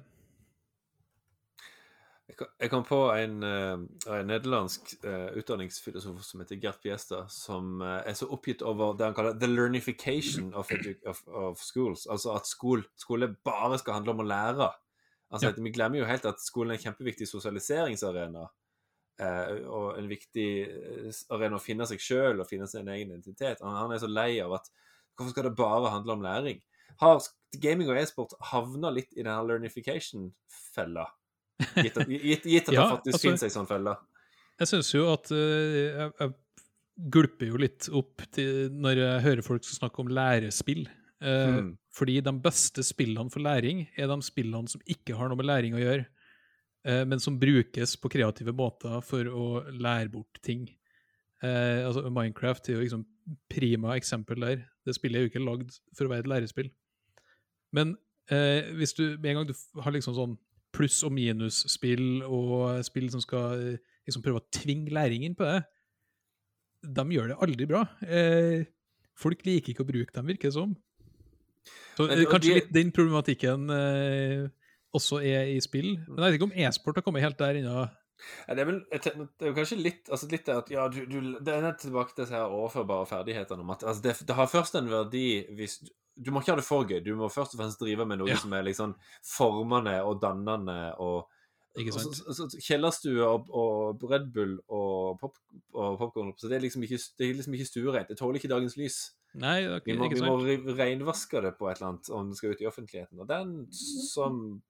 Jeg kom på en, en nederlandsk utdanningsfilosof som heter Gert Biesta, som er så oppgitt over det han kaller 'the learnification of, of, of schools'. Altså at skole, skole, bare skal handle om å lære. Altså, ja. Vi glemmer jo helt at skolen er en kjempeviktig sosialiseringsarena. Og en viktig arena å finne seg sjøl og finne sin egen identitet. Han, er så lei av at hvorfor skal det bare handle om læring? har gaming og e-sport havna litt i denne learnification-fella? Gitt, gitt, gitt, at ja, det faktisk altså, finnes ei sånn felle. Jeg syns jo at uh, jeg, jeg, gulper jo litt opp til når jeg hører folk som snakker om lærespill. Hmm. Fordi de beste spillene for læring er de spillene som ikke har noe med læring å gjøre, men som brukes på kreative måter for å lære bort ting. altså Minecraft er jo liksom prima eksempel der. Det spillet er jo ikke lagd for å være et lærespill. Men eh, hvis du med en gang du har liksom sånn pluss- og minus-spill, og spill som skal eh, liksom prøve å tvinge læring inn på det, de gjør det aldri bra. Eh, folk liker ikke å bruke dem, virker det som. Så Men, kanskje de... litt den problematikken eh, også er i spill. Men jeg vet ikke om e-sport har kommet helt der ennå. Ja, det, er vel, det er kanskje litt altså litt at ja, du, du, Det er tilbake til disse her overførbare ferdighetene. om at altså det, det har først en verdi hvis du- må ikke ha det for gøy. Du må først og fremst drive med noe Ja. som er liksom formende og dannende og Kjellerstue og, og Red Bull og, pop, og popkorn så Det er liksom ikke, det liksom stuereint. Det tåler ikke dagens lys. Nei, er Vi må, vi må renvaske det på et eller annet om det skal ut i offentligheten. Og den som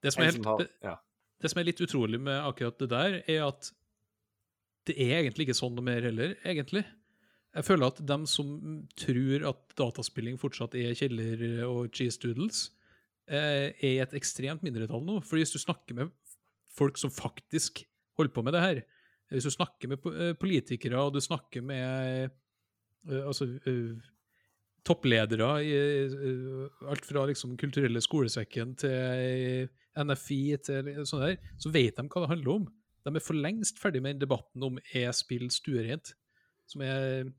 Det som er helt har ja. Det som er litt utrolig med akkurat det der, er at det er egentlig ikke sånn noe mer heller, egentlig. Jeg føler at dem som tror at dataspilling fortsatt er kjeller og cheese doodles, eh, er i et ekstremt mindretall nå. For hvis du snakker med folk som faktisk holder på med det her, hvis du snakker med eh, politikere, og du snakker med eh, altså, toppledere i alt fra liksom kulturelle skolesekken til NFI til sånn der, så vet de hva det handler om. De er for lengst ferdig med den debatten om er spill stuerent, som er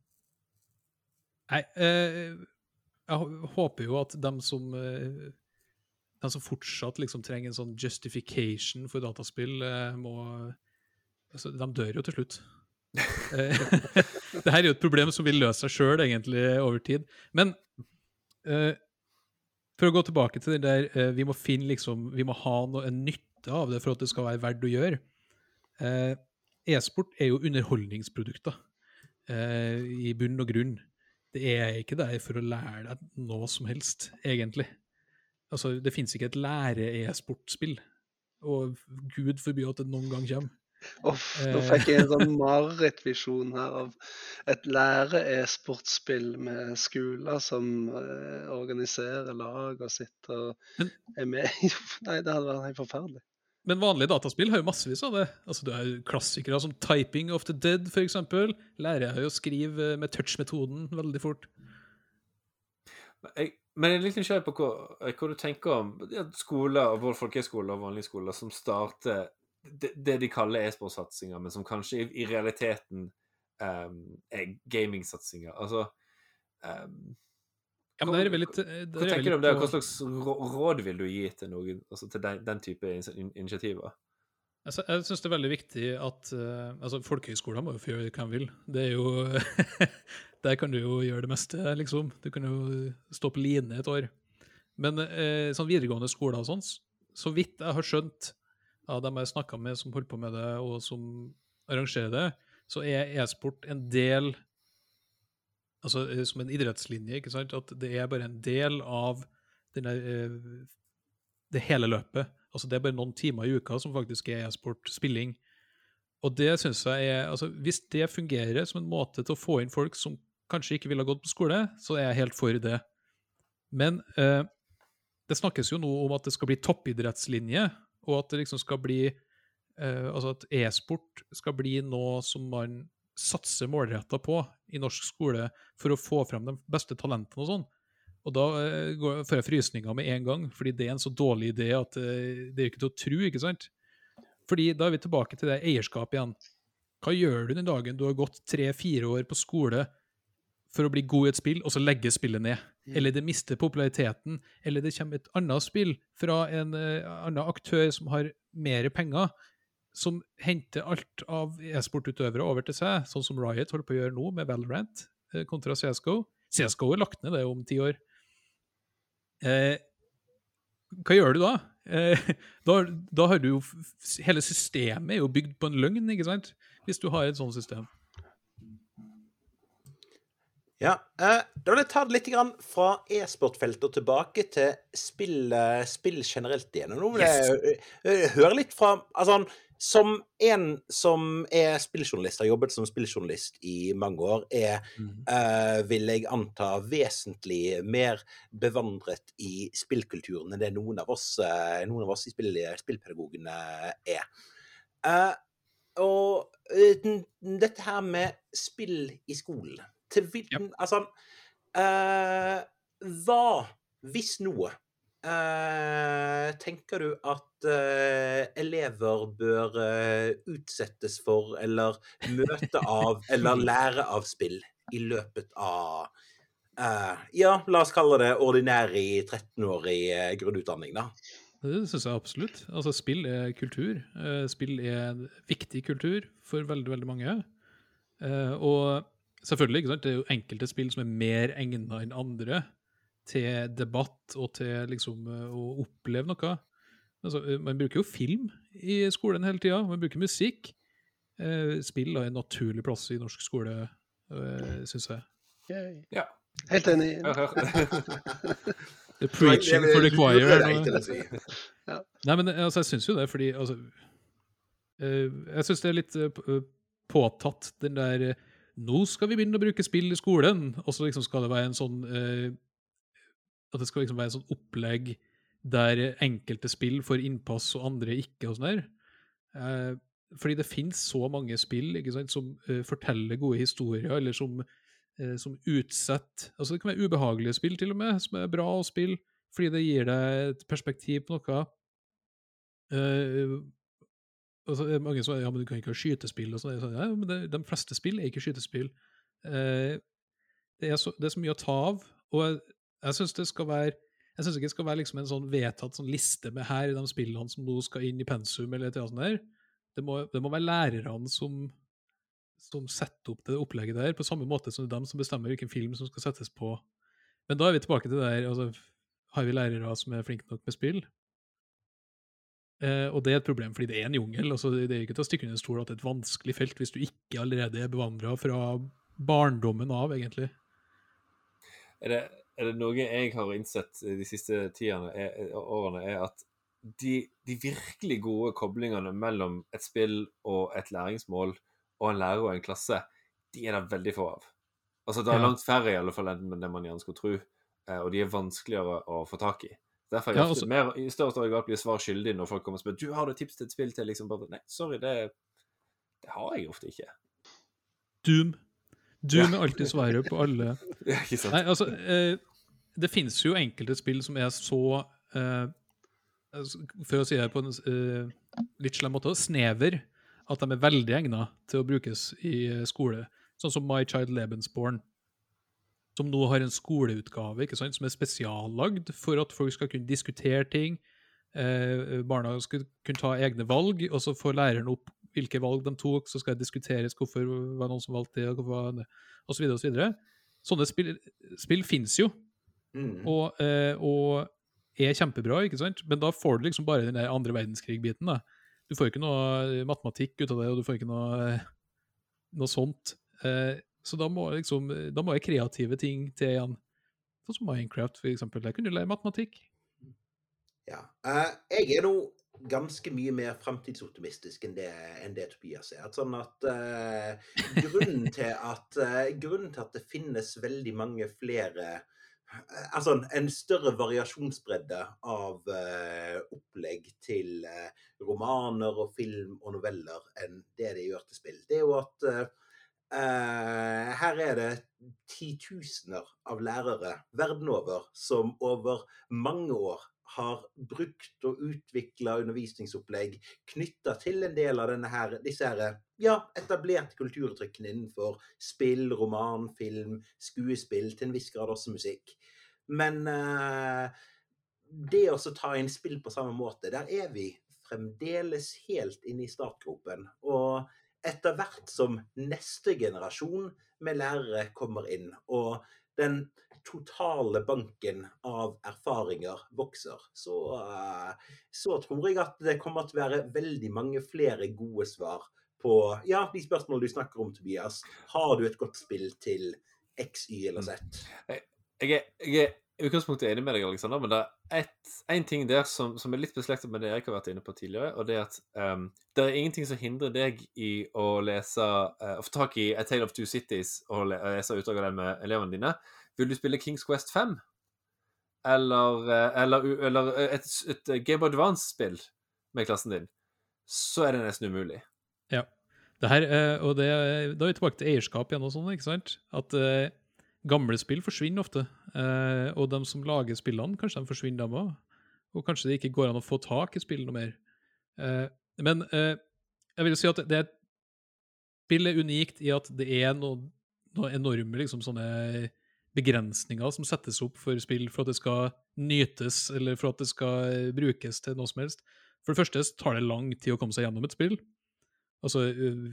Nei, eh, jeg håper jo at de som eh, de som fortsatt liksom trenger en sånn justification for dataspill, eh, må altså, De dør jo til slutt. Det her er jo et problem som vil løse seg sjøl, egentlig, over tid. Men eh, for å gå tilbake til det der eh, Vi må finne liksom, vi må ha noe, en nytte av det for at det skal være verdt å gjøre. Eh, E-sport er jo underholdningsprodukter eh, i bunn og grunn. Det er ikke der for å lære deg noe som helst, egentlig. Altså, Det fins ikke et lære-e-sportspill. Og gud forby at det noen gang kommer. Uff, nå Eh. fikk jeg en sånn marerittvisjon her av et lære-e-sportspill med skoler som eh, organiserer lag og sitter og er med. Nei, det hadde vært helt forferdelig. Men vanlige dataspill har jo massevis av det. Altså, Du har jo klassikere som Typing of the Dead, f.eks. Lærer jeg jo å skrive med touch-metoden veldig fort. Jeg, men jeg er litt nysgjerrig på hva, hva du tenker om ja, skoler, vår folkehøyskole og vanlige skoler, som starter det, det de kaller e-sportsatsinger, men som kanskje i, i realiteten um, er gamingsatsinger. Altså um, Ja, men det er veldig, det Hva er tenker du om det? Hva slags råd vil du gi til noen, altså til den, den type initiativer? Jeg, jeg syns det er veldig viktig at uh, altså Folkehøyskoler må jo få gjøre hva de vil. Det er jo Der kan du jo gjøre det meste, liksom. Du kan jo stå på line et år. Men uh, sånn videregående skoler og sånn, så vidt jeg har skjønt av dem jeg snakka med som holder på med det, og som arrangerer det, så er e-sport en del Altså eh, som en idrettslinje, ikke sant? At det er bare en del av denne, eh, det hele løpet. Altså Det er bare noen timer i uka som faktisk er e-sport, spilling. Og det synes jeg er altså Hvis det fungerer som en måte til å få inn folk som kanskje ikke ville ha gått på skole, så er jeg helt for det. Men eh, det snakkes jo nå om at det skal bli toppidrettslinje, og at det liksom skal bli eh, Altså at e-sport skal bli noe som man satser målretta på i norsk skole for å få frem de beste talentene og sånn. Og da eh, får jeg frysninger med en gang, fordi det er en så dårlig idé at eh, det er ikke til å tro, ikke sant? Fordi da er vi tilbake til det eierskapet igjen. Hva gjør du den dagen du har gått tre-fire år på skole for å bli god i et spill, og så legge spillet ned? Eller det mister populariteten, eller det kommer et annet spill fra en uh, annen aktør som har mer penger, som henter alt av e-sportutøvere over til seg, sånn som Riot holder på å gjøre nå med Valorant uh, kontra CSGO. CSGO er lagt ned det om ti år. Eh, hva gjør du da? Da, da har du jo Hele systemet er jo bygd på en løgn, ikke sant? Hvis du har et sånt system. Ja, eh, Da vil jeg ta det litt grann fra e-sportfeltet og tilbake til spill, eh, spill generelt igjen. Og nå vil jeg eh, eh, høre litt fra Altså, som en som er spilljournalist, har jobbet som spilljournalist i mange år, er, eh, vil jeg anta, vesentlig mer bevandret i spillkulturen enn det noen av oss, noen av oss i spill, spillpedagogene er. Eh, og dette her med spill i skolen Til hvilken Altså eh, Hva, hvis noe, eh, tenker du at eh, elever bør eh, utsettes for, eller møte av, eller lære av spill i løpet av eh, Ja, la oss kalle det ordinær i 13-årig eh, grunnutdanning, da. det syns jeg absolutt. Altså, spill er kultur. Spill er viktig kultur for veldig, veldig mange. Og selvfølgelig, ikke sant, det er jo enkelte spill som er mer egnet enn andre til debatt og til liksom eh, å oppleve noe. Altså, eh, man bruker jo film i skolen hele tida. Man bruker musikk. Eh, Spill har en naturlig plass i norsk skole, syns jeg. Yay. Ja. Helt enig. Er preaching for the choir. Nei, men altså, jeg syns jo det, fordi altså eh, Jeg syns det er litt påtatt, den der Nå skal vi begynne å bruke spill i skolen, og så liksom skal det være en sånn eh, At det skal liksom være en sånn opplegg der enkelte spill får innpass og andre ikke, og sånn der. Eh, fordi det finnes så mange spill ikke sant, som eh, forteller gode historier, eller som, eh, som utsetter Altså, det kan være ubehagelige spill, til og med, som er bra å spille fordi det gir deg et perspektiv på noe. Og så det mange som ja, men du kan ikke ha skytespill. og sånn. Ja, men det, De fleste spill er ikke skytespill. Eh, det, er så, det er så mye å ta av, og jeg, jeg syns det skal være jeg synes ikke det skal være liksom en sånn vedtatt sånn liste med her i de spillene som nå skal inn i pensum. eller et eller annet der. Det må, det må være lærerne som, som setter opp det opplegget der, på samme måte som det er dem som bestemmer hvilken film som skal settes på. Men da er vi tilbake til det der altså, Har vi lærere som er flinke nok med spill? Eh, og det er et problem, fordi det er en jungel. altså Det er ikke til å stikke under stol at det er et vanskelig felt hvis du ikke allerede er bevandra fra barndommen av, egentlig. Er det, er det noe jeg har innsett de siste tierne, er, årene, er at de, de virkelig gode koblingene mellom et spill og et læringsmål og en lærer og en klasse, de er det veldig få av. Altså, Det er langt færre i alle fall enn det man gjerne skulle tro, eh, og de er vanskeligere å få tak i. Derfor er Ja, også... altså- mer, i større og større grad blir svar skyldig når folk kommer og spør du har du tips til et spill til liksom bare, Nei, sorry, det, det har jeg ofte ikke. Doom. Doom Ja. er alltid svaret på alle Ja, ikke sant? Nei, altså eh, Det finnes jo enkelte spill som er så eh, altså, For å si det på en eh, litt slem måte, snever, at de er veldig egna til å brukes i eh, skole. Sånn som My Child Lebensborn, som nå har en skoleutgave ikke sant, som er spesiallagd for at folk skal kunne diskutere ting. Eh, barna skal kunne ta egne valg, og så får læreren opp hvilke valg de tok, så skal det diskuteres hvorfor var det noen som valgte det, hvorfor var det, osv. så og så. Sånne spill, spill finnes jo, Mm. og, eh, og er kjempebra, ikke sant? Men da får du liksom bare den der andre verdenskrig-biten. da. Du får ikke noe matematikk ut av det, og du får ikke noe, noe sånt. Eh, så da må liksom, da må jeg kreative ting til igjen. Sånn som Minecraft, for eksempel. Der kunne du lære matematikk. Ja. Uh, jeg er nå ganske mye mer fremtidsoptimistisk enn det, enn det Tobias er. At Sånn at uh, grunnen, til at, uh, grunnen til at det finnes veldig mange flere eh, Altså en større variasjonsbredde av eh, opplegg til eh, romaner og film og noveller enn det det gjør til spill. Det er jo at eh, her er det titusener av lærere verden over som over mange år har brukt og utvikla undervisningsopplegg knytta til en del av her, disse her, ja, etablerte kulturuttrykkene innenfor spill, roman, film, skuespill, til en viss grad også musikk. Men eh, det å ta inn spill på samme måte, der er vi fremdeles helt inne i startgropen. Og etter hvert som neste generasjon med lærere kommer inn, og den totale banken av erfaringer vokser, så, eh, så tror jeg at det kommer til å være veldig mange flere gode svar på ja, de spørsmålene du snakker om, Tobias. Har du et godt spill til X, Y eller Z? jeg er, jeg er utgangspunktet enig med deg, Alexander, men det er én ting der som, som er litt beslektet med det Erik har vært inne på tidligere, og det er at um, det er ingenting som hindrer deg i å lese uh, Å få tak i A Tale of Two Cities og le- lese utdrag av den med elevene dine. Vil du spille Kings Quest 5? Eller, uh, eller, uh, eller et, et Game Advance-spill med klassen din, så er det nesten umulig. Det her, eh, og det, da er vi tilbake til eierskap igjen og sånn, ikke sant? At eh, gamle spill forsvinner ofte. Eh, og de som lager spillene, kanskje de forsvinner dem òg. Og kanskje det ikke går an å få tak i spill noe mer. Eh, men eh, jeg vil si at det er spill unikt i at det er noen noe enorme liksom, sånne begrensninger som settes opp for spill for at det skal nytes, eller for at det skal brukes til noe som helst. For det første tar det lang tid å komme seg gjennom et spill. Altså, øh,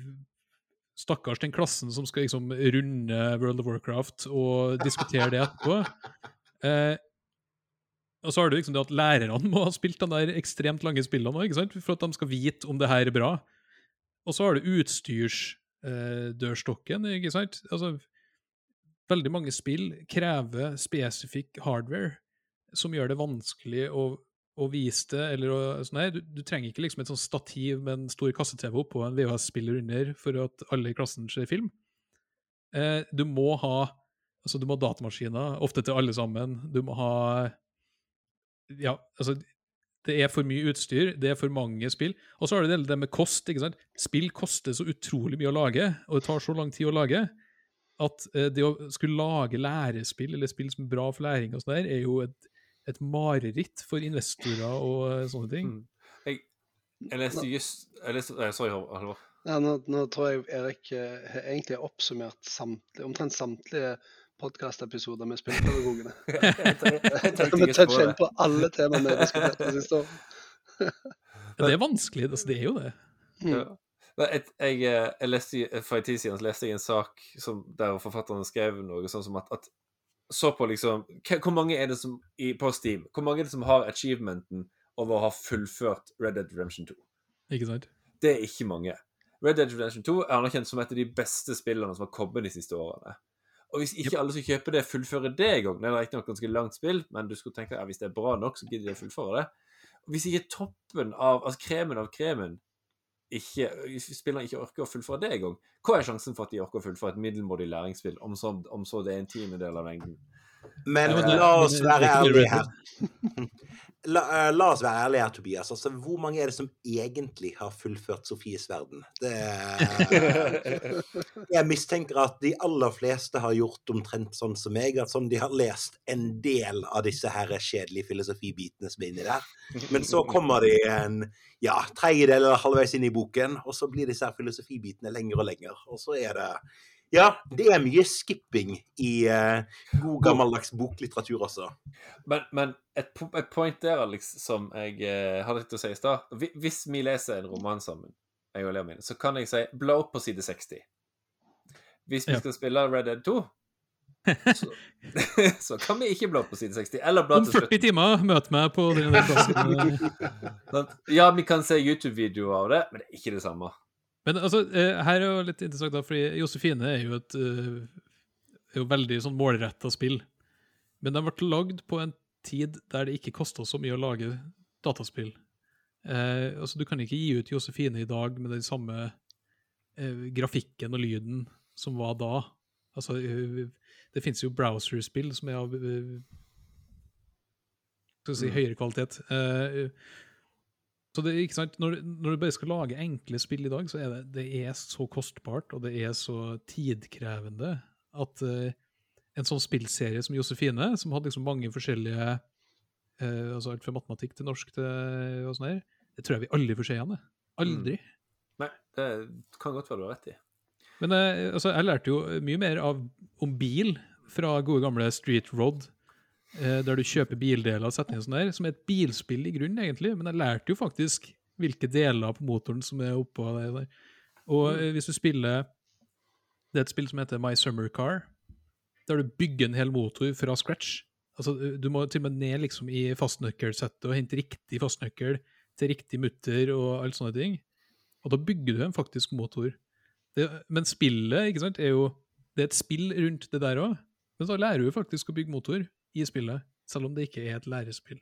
Stakkars den klassen som skal liksom runde World of Warcraft og diskutere det etterpå. Eh, og så har du liksom det at lærerne må ha spilt de der ekstremt lange spillene ikke sant? for at de skal vite om det her er bra. Og så har du utstyrsdørstokken, eh, ikke sant? Altså, veldig mange spill krever spesifikk hardware som gjør det vanskelig å vise det, eller og, sånn, nei, du, du, trenger ikke liksom et sånn stativ med en stor kasse-TV oppå en VHS-spiller under for at alle i klassen ser film. Eh, du må ha altså du må ha datamaskiner, ofte til alle sammen. Du må ha Ja, altså Det er for mye utstyr, det er for mange spill. Og så har du det, det med kost. ikke sant? Spill koster så utrolig mye å lage, og det tar så lang tid å lage, at eh, det å skulle lage lærespill, eller spill som er bra for læring, og sånn der, er jo et et mareritt for investorer og eh, sånne ting. Mm. Jeg, jeg, leste just jeg leste, nei, Sorry, Halvor. Ja, nå, nå, tror jeg Erik eh, har egentlig oppsummert samtlige, omtrent samtlige podkastepisoder med spillpedagogene. Vi toucher inn på alle temaene vi har diskutert det siste året. ja, det er vanskelig. Altså, det er jo det. Mm. Ja. Jeg, jeg, eh, jeg, leste, For en tid siden leste jeg en sak som, der forfatteren skrev noe sånn som at, at så på liksom Hvor mange er det som i, på Steam Hvor mange er det som har achievementen over å ha fullført Red Dead Redemption 2? Ikke sant? Det er ikke mange. Red Dead Redemption 2 er anerkjent som et av de beste spillene som har kommet de siste årene. Og hvis ikke yep. alle skal kjøpe det, fullføre det en gang Det er riktignok ganske langt spill, men du skulle tenke at ja, hvis det er bra nok, så gidder de å fullføre det. Og hvis ikke toppen av Altså kremen av kremen ikke, spilleren ikke orker å fullføre det engang, hva er sjansen for at de orker å fullføre et middelmådig læringsspill, om så, om så det er en tiendedel av lengden? Men la oss være ærlige her. La, uh, la, oss være ærlige her, Tobias. Altså, hvor mange er det som egentlig har fullført Sofies verden? Det, jeg mistenker at de aller fleste har gjort omtrent sånn som meg, at sånn de har lest en del av disse her kjedelige filosofibitene som er inni der. Men så kommer de en ja, tredjedel eller halvveis inn i boken, og så blir disse her filosofibitene lenger og lenger. Og så er det ja, det er mye skipping i uh, god gammeldags boklitteratur også. Men, men et, et point der, Alex, som jeg uh, hadde tenkt å si i stad Hvis vi leser en roman sammen, jeg og Lea mine, så kan jeg si bla opp på side 60. Hvis vi ja. skal spille Red Dead 2 så, så, kan vi ikke bla opp på side 60. Eller bla Om 40 timer, møt meg på den plassen. ja, vi kan se YouTube-videoer av det, men det er ikke det samme. Men altså, eh, her er jo litt interessant, da, fordi Josefine er jo et uh, er jo veldig sånn målretta spill. Men de ble lagd på en tid der det ikke kosta så mye å lage dataspill. Eh, altså, Du kan ikke gi ut Josefine i dag med den samme eh, grafikken og lyden som var da. Altså, uh, det fins jo browserspill som er av si, mm. høyere kvalitet. Uh, så det, ikke sant? Når, når, du bare skal lage enkle spill i dag, så er det, det er så kostbart og det er så tidkrevende at uh, en sånn spillserie som Josefine, som hadde liksom mange forskjellige uh, altså Alt fra matematikk til norsk til og sånn her, det tror jeg vi aldri får se igjen. Aldri. Mm. Nei, det kan godt være du har rett i. Men uh, altså, jeg lærte jo mye mer av, om bil fra gode gamle Street Road der du kjøper bildeler og setter inn sånn der, som er et bilspill i grunnen, egentlig. Men jeg lærte jo faktisk hvilke deler på motoren som er oppå der. Og mm. hvis du spiller Det er et spill som heter My Summer Car, der du bygger en hel motor fra scratch. Altså, du må til og med ned liksom i fastnøkkelsettet og hente riktig fastnøkkel til riktig mutter og alt sånne ting. Og da bygger du en faktisk motor. Det, men spillet ikke sant, er jo det er et spill rundt det der òg. Men da lærer du faktisk å bygge motor i spillet, selv om det ikke er et lærespill.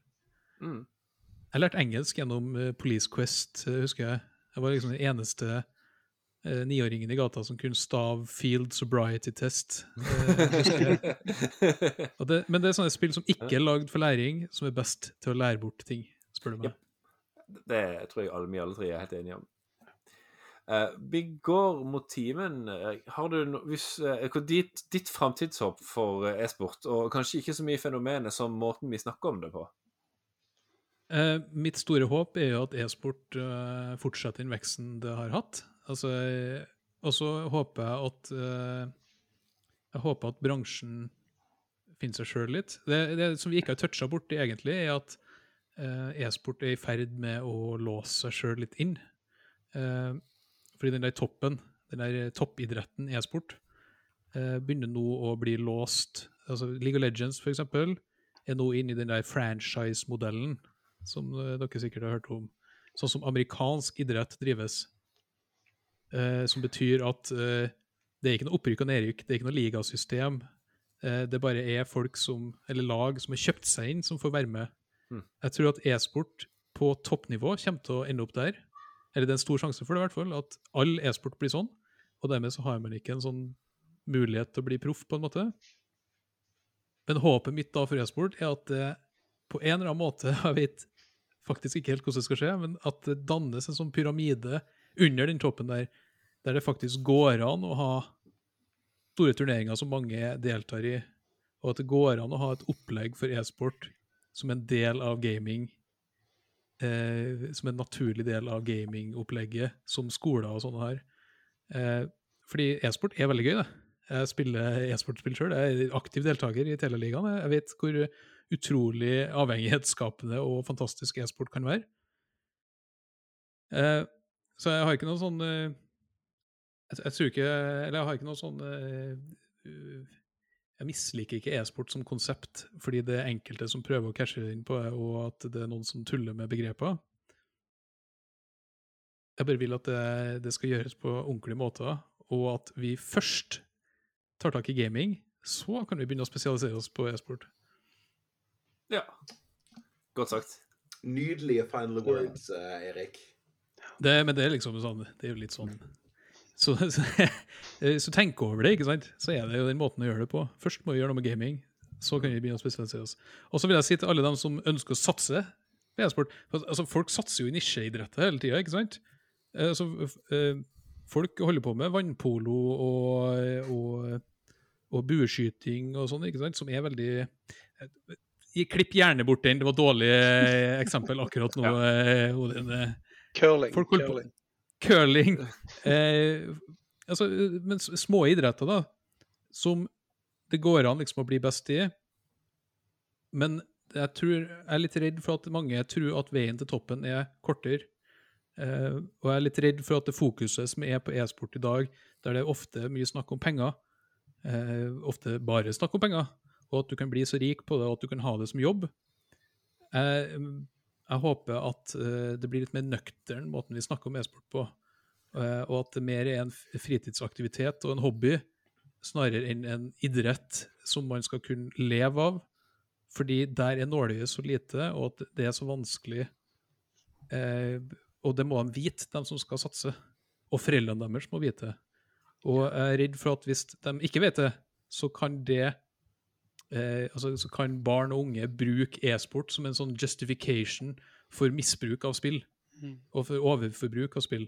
Mm. Jeg lærte engelsk gjennom uh, Police Quest, uh, husker jeg. Jeg var liksom den eneste eh, niåringen i gata som kunne stav Field Sobriety Test. det, men det er sånne spill som ikke er lagd for læring, som er best til å lære bort ting, spør du meg. Ja. Det tror jeg alle, vi alle tre er helt enige om. Vi går mot timen. Eh, har du no, hvis, uh, ditt, ditt framtidshåp for e-sport, og kanskje ikke så mye fenomenet som måten vi snakker om det på? Uh, mitt store håp er jo at e-sport fortsetter den veksten det har hatt. Altså, og så håper jeg at Jeg håper at bransjen finner seg sjøl litt. Det, det som vi ikke har toucha borti, egentlig, er at eh, e-sport er i ferd med å låse seg sjøl litt inn. Fordi den der toppen, den der toppidretten e-sport, eh, begynner nå å bli låst. Altså League of Legends, for eksempel, er nå inne i den der franchise-modellen som eh, dere sikkert har hørt om. Sånn som amerikansk idrett drives. Eh, som betyr at eh, det er ikke noe opprykk og nedrykk, det er ikke noe ligasystem. Eh, det bare er folk som, eller lag som har kjøpt seg inn, som får være med. Mm. Jeg tror at e-sport på toppnivå kommer til å ende opp der. Eller det er en stor sjanse for det, i hvert fall. At all e-sport blir sånn. Og dermed så har man ikke en sånn mulighet til å bli proff, på en måte. Men håpet mitt da for e-sport er at det på en eller annen måte, jeg vet faktisk ikke helt hvordan det skal skje, men at det dannes en sånn pyramide under den toppen der, der det faktisk går an å ha store turneringer som mange deltar i, og at det går an å ha et opplegg for e-sport som en del av gaming, eh, som en naturlig del av gamingopplegget, som skoler og sånne her. Eh, fordi e-sport er veldig gøy, det. Jeg spiller e-sportspill sjøl, jeg er aktiv deltaker i Teleligaen. Jeg vet hvor utrolig avhengighetsskapende og fantastisk e-sport kan være. Eh, så jeg har ikke noe sånn eh, jeg, jeg, tror ikke Eller jeg har ikke noe sånn eh, Jeg misliker ikke e-sport som konsept, fordi det er enkelte som prøver å cashe inn på det, og at det er noen som tuller med begreper. Jeg bare vil at det, det skal gjøres på ordentlige måter, og at vi først tar tak i gaming, så kan vi begynne å spesialisere oss på e-sport. Ja. Godt sagt. Nydelige final words, eh, Erik. Det, men det er liksom sånn Det er jo litt sånn Så, så, så tenk over det, ikke sant? Så er det jo den måten å gjøre det på. Først må vi gjøre noe med gaming, så kan vi begynne å spesialisere oss. Og så vil jeg si til alle dem som ønsker å satse på e-sport altså, Folk satser jo i nisjeidretter hele tida, ikke sant? Altså, folk holder på med vannpolo og, og, og bueskyting og sånn, ikke sant? Som er veldig eh, Klipp gjerne bort den, det var et dårlig eksempel akkurat nå. ja. Odin. Curling. Folk holder curling. Curling eh, altså, Men små idretter, da, som det går an liksom å bli best i. Men jeg, tror, jeg er litt redd for at mange tror at veien til toppen er kortere. Eh, og jeg er litt redd for at det fokuset som er på e-sport i dag, der det er ofte mye snakk om penger, eh, ofte bare snakk om penger, og at du kan bli så rik på det, og at du kan ha det som jobb. Jeg, jeg håper at eh, det blir litt mer nøktern måten vi snakker om e-sport på, eh, og at det mer er en fritidsaktivitet og en hobby, snarere enn en idrett som man skal kunne leve av. Fordi der er nåløyet så lite, og at det er så vanskelig. Eh, og det må de vite, de som skal satse. Og foreldrene deres må vite. Og jeg er redd for at hvis de ikke vet det, så kan det eh, altså, så kan barn og unge bruke e-sport som en sånn justification for misbruk av spill. Mm. Og for overforbruk av spill.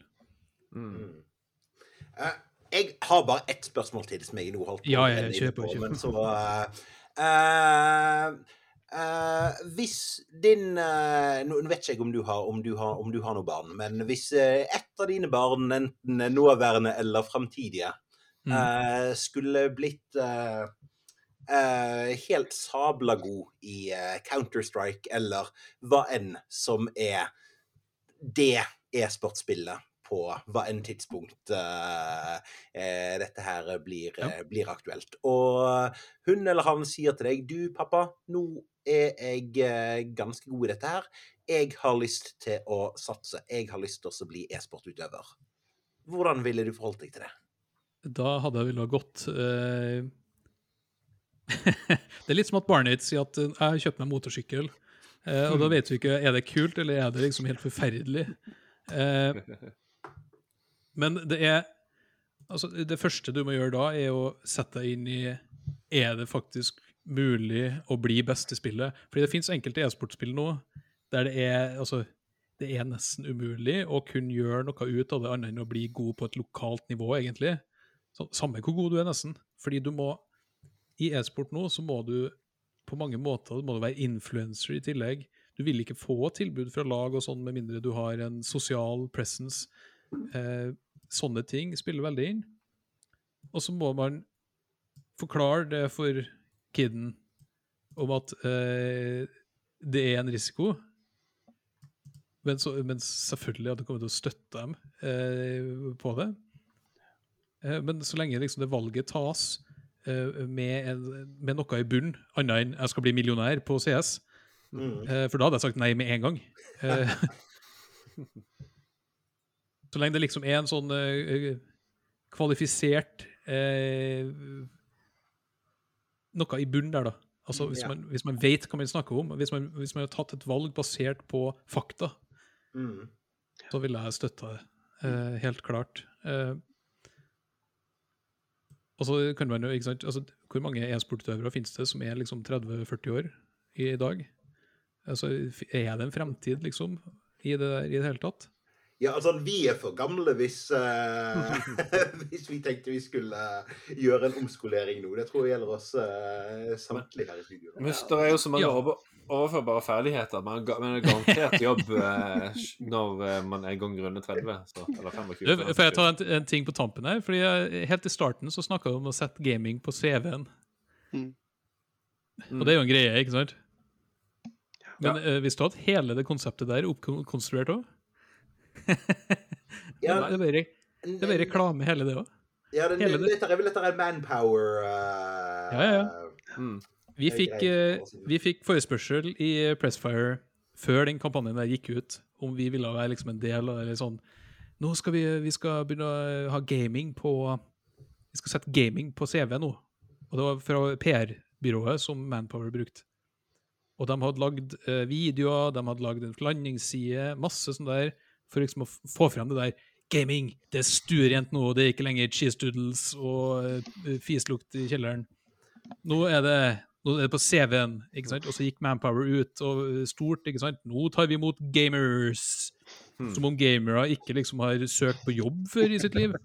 Mm. Uh, jeg har bare ett spørsmål til som jeg nå holdt på Ja, jeg, på, kjør. Men så uh, uh, eh, Hvis din Nå vet ikke jeg om du, har, om, du har, om du har noe barn, men hvis et ett av dine barn, enten nåværende eller framtidige, Mm. eh, skulle blitt eh, helt sabla god i eh, Counter-Strike eller hva enn som er det e-sportspillet på hva enn tidspunkt eh, eh, dette her blir, Ja. eh, blir aktuelt. Og hun eller han sier til deg Du, pappa, nå er jeg eh, ganske god i dette her. Jeg har lyst til å satse. Jeg har lyst til å bli e-sportutøver. Hvordan ville du forholdt deg til det? Da hadde jeg villet gått eh... Det er litt som at barnet ditt sier at eh, 'jeg har kjøpt meg motorsykkel'. Eh, og da vet du ikke er det kult eller er det liksom helt forferdelig. Eh, men det er altså Det første du må gjøre da, er å sette deg inn i Er det faktisk mulig å bli best i spillet? Fordi det fins enkelte e-sportspill nå der det er altså det er nesten umulig å kunne gjøre noe ut av det annet enn å bli god på et lokalt nivå, egentlig. Så, samme hvor god du er, nesten. Fordi du må I e-sport nå så må du på mange måter må du være influencer i tillegg. Du vil ikke få tilbud fra lag og sånn med mindre du har en sosial presence. Eh, sånne ting spiller veldig inn. Og så må man forklare det for kiden om at eh, det er en risiko. Men, så, men selvfølgelig at du kommer til å støtte dem eh, på det. Eh, men så lenge liksom, det valget tas med, med noe i bunnen, annet enn jeg skal bli millionær på CS, Mm. eh, for da hadde jeg sagt nei med en gang. Eh, så lenge det liksom er en sånn eh, kvalifisert eh, Noe i bunnen der, da. Altså hvis man, hvis man vet hva man snakker om, hvis man, hvis man har tatt et valg basert på fakta, Mm. så ville jeg støtta det. Eh, helt klart. Eh, og så kan man jo, ikke sant, altså, Hvor mange e-sportutøvere finnes det som er liksom 30-40 år i dag? Altså, Er det en fremtid, liksom, i det der i det hele tatt? Ja, altså, vi er for gamle hvis, uh, hvis vi tenkte vi skulle gjøre en omskolering nå. Det tror jeg gjelder oss uh, samtlige her i studio. Men det er jo så mange Ja. over, overførbare ferdigheter. Man, har er garantert jobb uh, når man er en gang runde 30. Så, eller 25. Du, Får jeg ta en, en ting på tampen her? Fordi jeg, Helt i starten så snakka vi om å sette gaming på CV-en. Mm. Og det er jo en greie, ikke sant? Men Ja. visste du hatt hele det konseptet der er oppkonstruert òg? Ja, det bare det blir reklame, hele det òg. Ja, det, hele det- dette er vel dette er manpower uh, Ja, ja, ja. Mm. Vi fikk, eh, vi fikk forespørsel i Pressfire før den kampanjen der gikk ut, om vi ville være liksom en del av det. eller sånn, Nå skal vi, vi skal begynne å ha gaming på Vi skal sette gaming på CV nå. Og det var fra PR-byrået som Manpower brukte. Og de hadde lagd eh, videoer, de hadde lagd en landingsside, masse sånn der, for liksom å få frem det der. Gaming, det er stuerent nå, det er ikke lenger cheese doodles og eh, fislukt i kjelleren. Nå er det, nå er det på CV-en, ikke sant? Og så gikk Manpower ut, og eh, stort, ikke sant? Nå tar vi imot gamers. Hmm. Som om gamere ikke liksom har søkt på jobb før i sitt liv.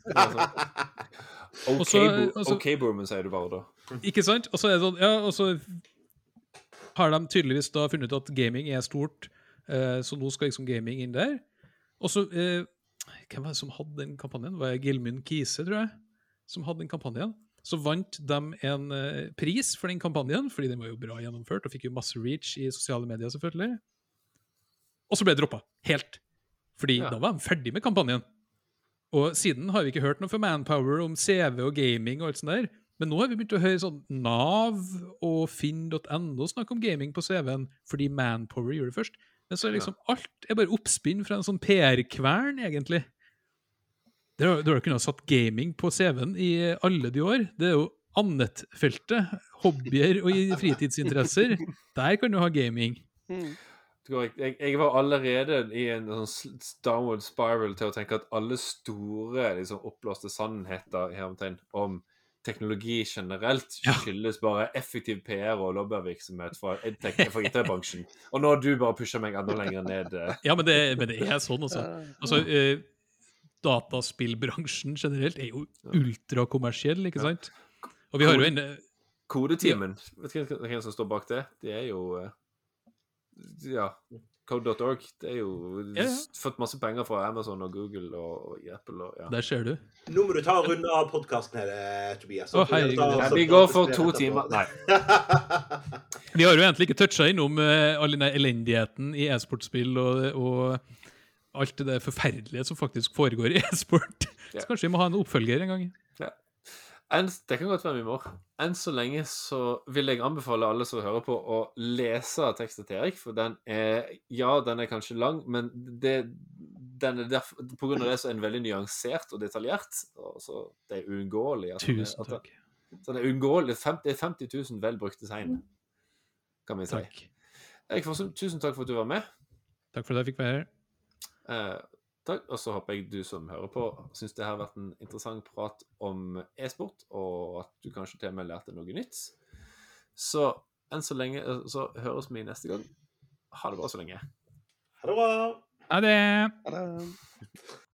Og altså- OK, boomen, sier du bare da. Ikke sant? Og så er det sånn, ja, og så har de tydeligvis da funnet ut at gaming er stort, eh, så nå skal liksom gaming inn der. Og så eh, Hvem var det som hadde den kampanjen? Var det Gilmund Kise, tror jeg, som hadde den kampanjen? Så vant de en eh, pris for den kampanjen, fordi den var jo bra gjennomført, og fikk jo masse reach i sosiale medier, selvfølgelig. Og så ble det droppa. Helt. Fordi Ja. da var de ferdig med kampanjen. Og siden har vi ikke hørt noe fra Manpower om CV og gaming og alt sånt der. Men nå har vi begynt å høre sånn Nav og finn.no snakke om gaming på CV-en fordi Manpower gjorde det først. Men så er liksom alt er bare oppspinn fra en sånn PR-kvern, egentlig. Du har, jo kunnet ha satt gaming på CV-en i alle de år. Det er jo Annet-feltet. Hobbyer og fritidsinteresser. Der kan du ha gaming. Mm. Jeg, jeg var allerede i en sånn downward spiral til å tenke at alle store liksom, oppblåste sannheter i hermetegn om teknologi generelt Ja. skyldes bare effektiv PR og lobbyvirksomhet fra edtech- IT-bransjen. Og nå har du bare pusha meg enda lenger ned. eh. Ja, men det, men det er sånn. Eh, Altså, Uh, dataspillbransjen generelt er jo ultrakommersiell, ikke sant? Og vi har jo en eh, Kodetimen, vet du hvem som står bak det? Det er jo uh, Ja. Code.org. Det er jo Ja, ja. fått masse penger fra Amazon og Google og, og Apple og ja. Der ser du. Nå må du ta en runde av podkasten her, eh, Tobias. Å, ta, Nei, vi går for to timer. Nei. Vi har jo egentlig ikke toucha innom eh, all den elendigheten i e-sportspill og, og alt det forferdelige som faktisk foregår i e-sport. Ja. Så kanskje vi må ha en oppfølger en gang. Enn, det kan godt være mye mor. Enn så lenge så vil jeg anbefale alle som hører på, å lese teksten til Erik, for den er Ja, den er kanskje lang, men det, den er derfor, på grunn av det så er den veldig nyansert og detaljert. Og så det er uunngåelig. at Tusen at takk. det- Så det er uunngåelig. Det er 50 000 velbrukte tegn, kan vi si. Takk. Erik Fossum, tusen takk for at du var med. Takk for at jeg fikk være her. Eh, takk. Og så håper jeg du som hører på, syns det har vært en interessant prat om e-sport, og at du kanskje til og med lærte noe nytt. Så enn så lenge eh, så høres vi neste gang. Ha det bra så lenge. Ha det bra. Ha det! ha det.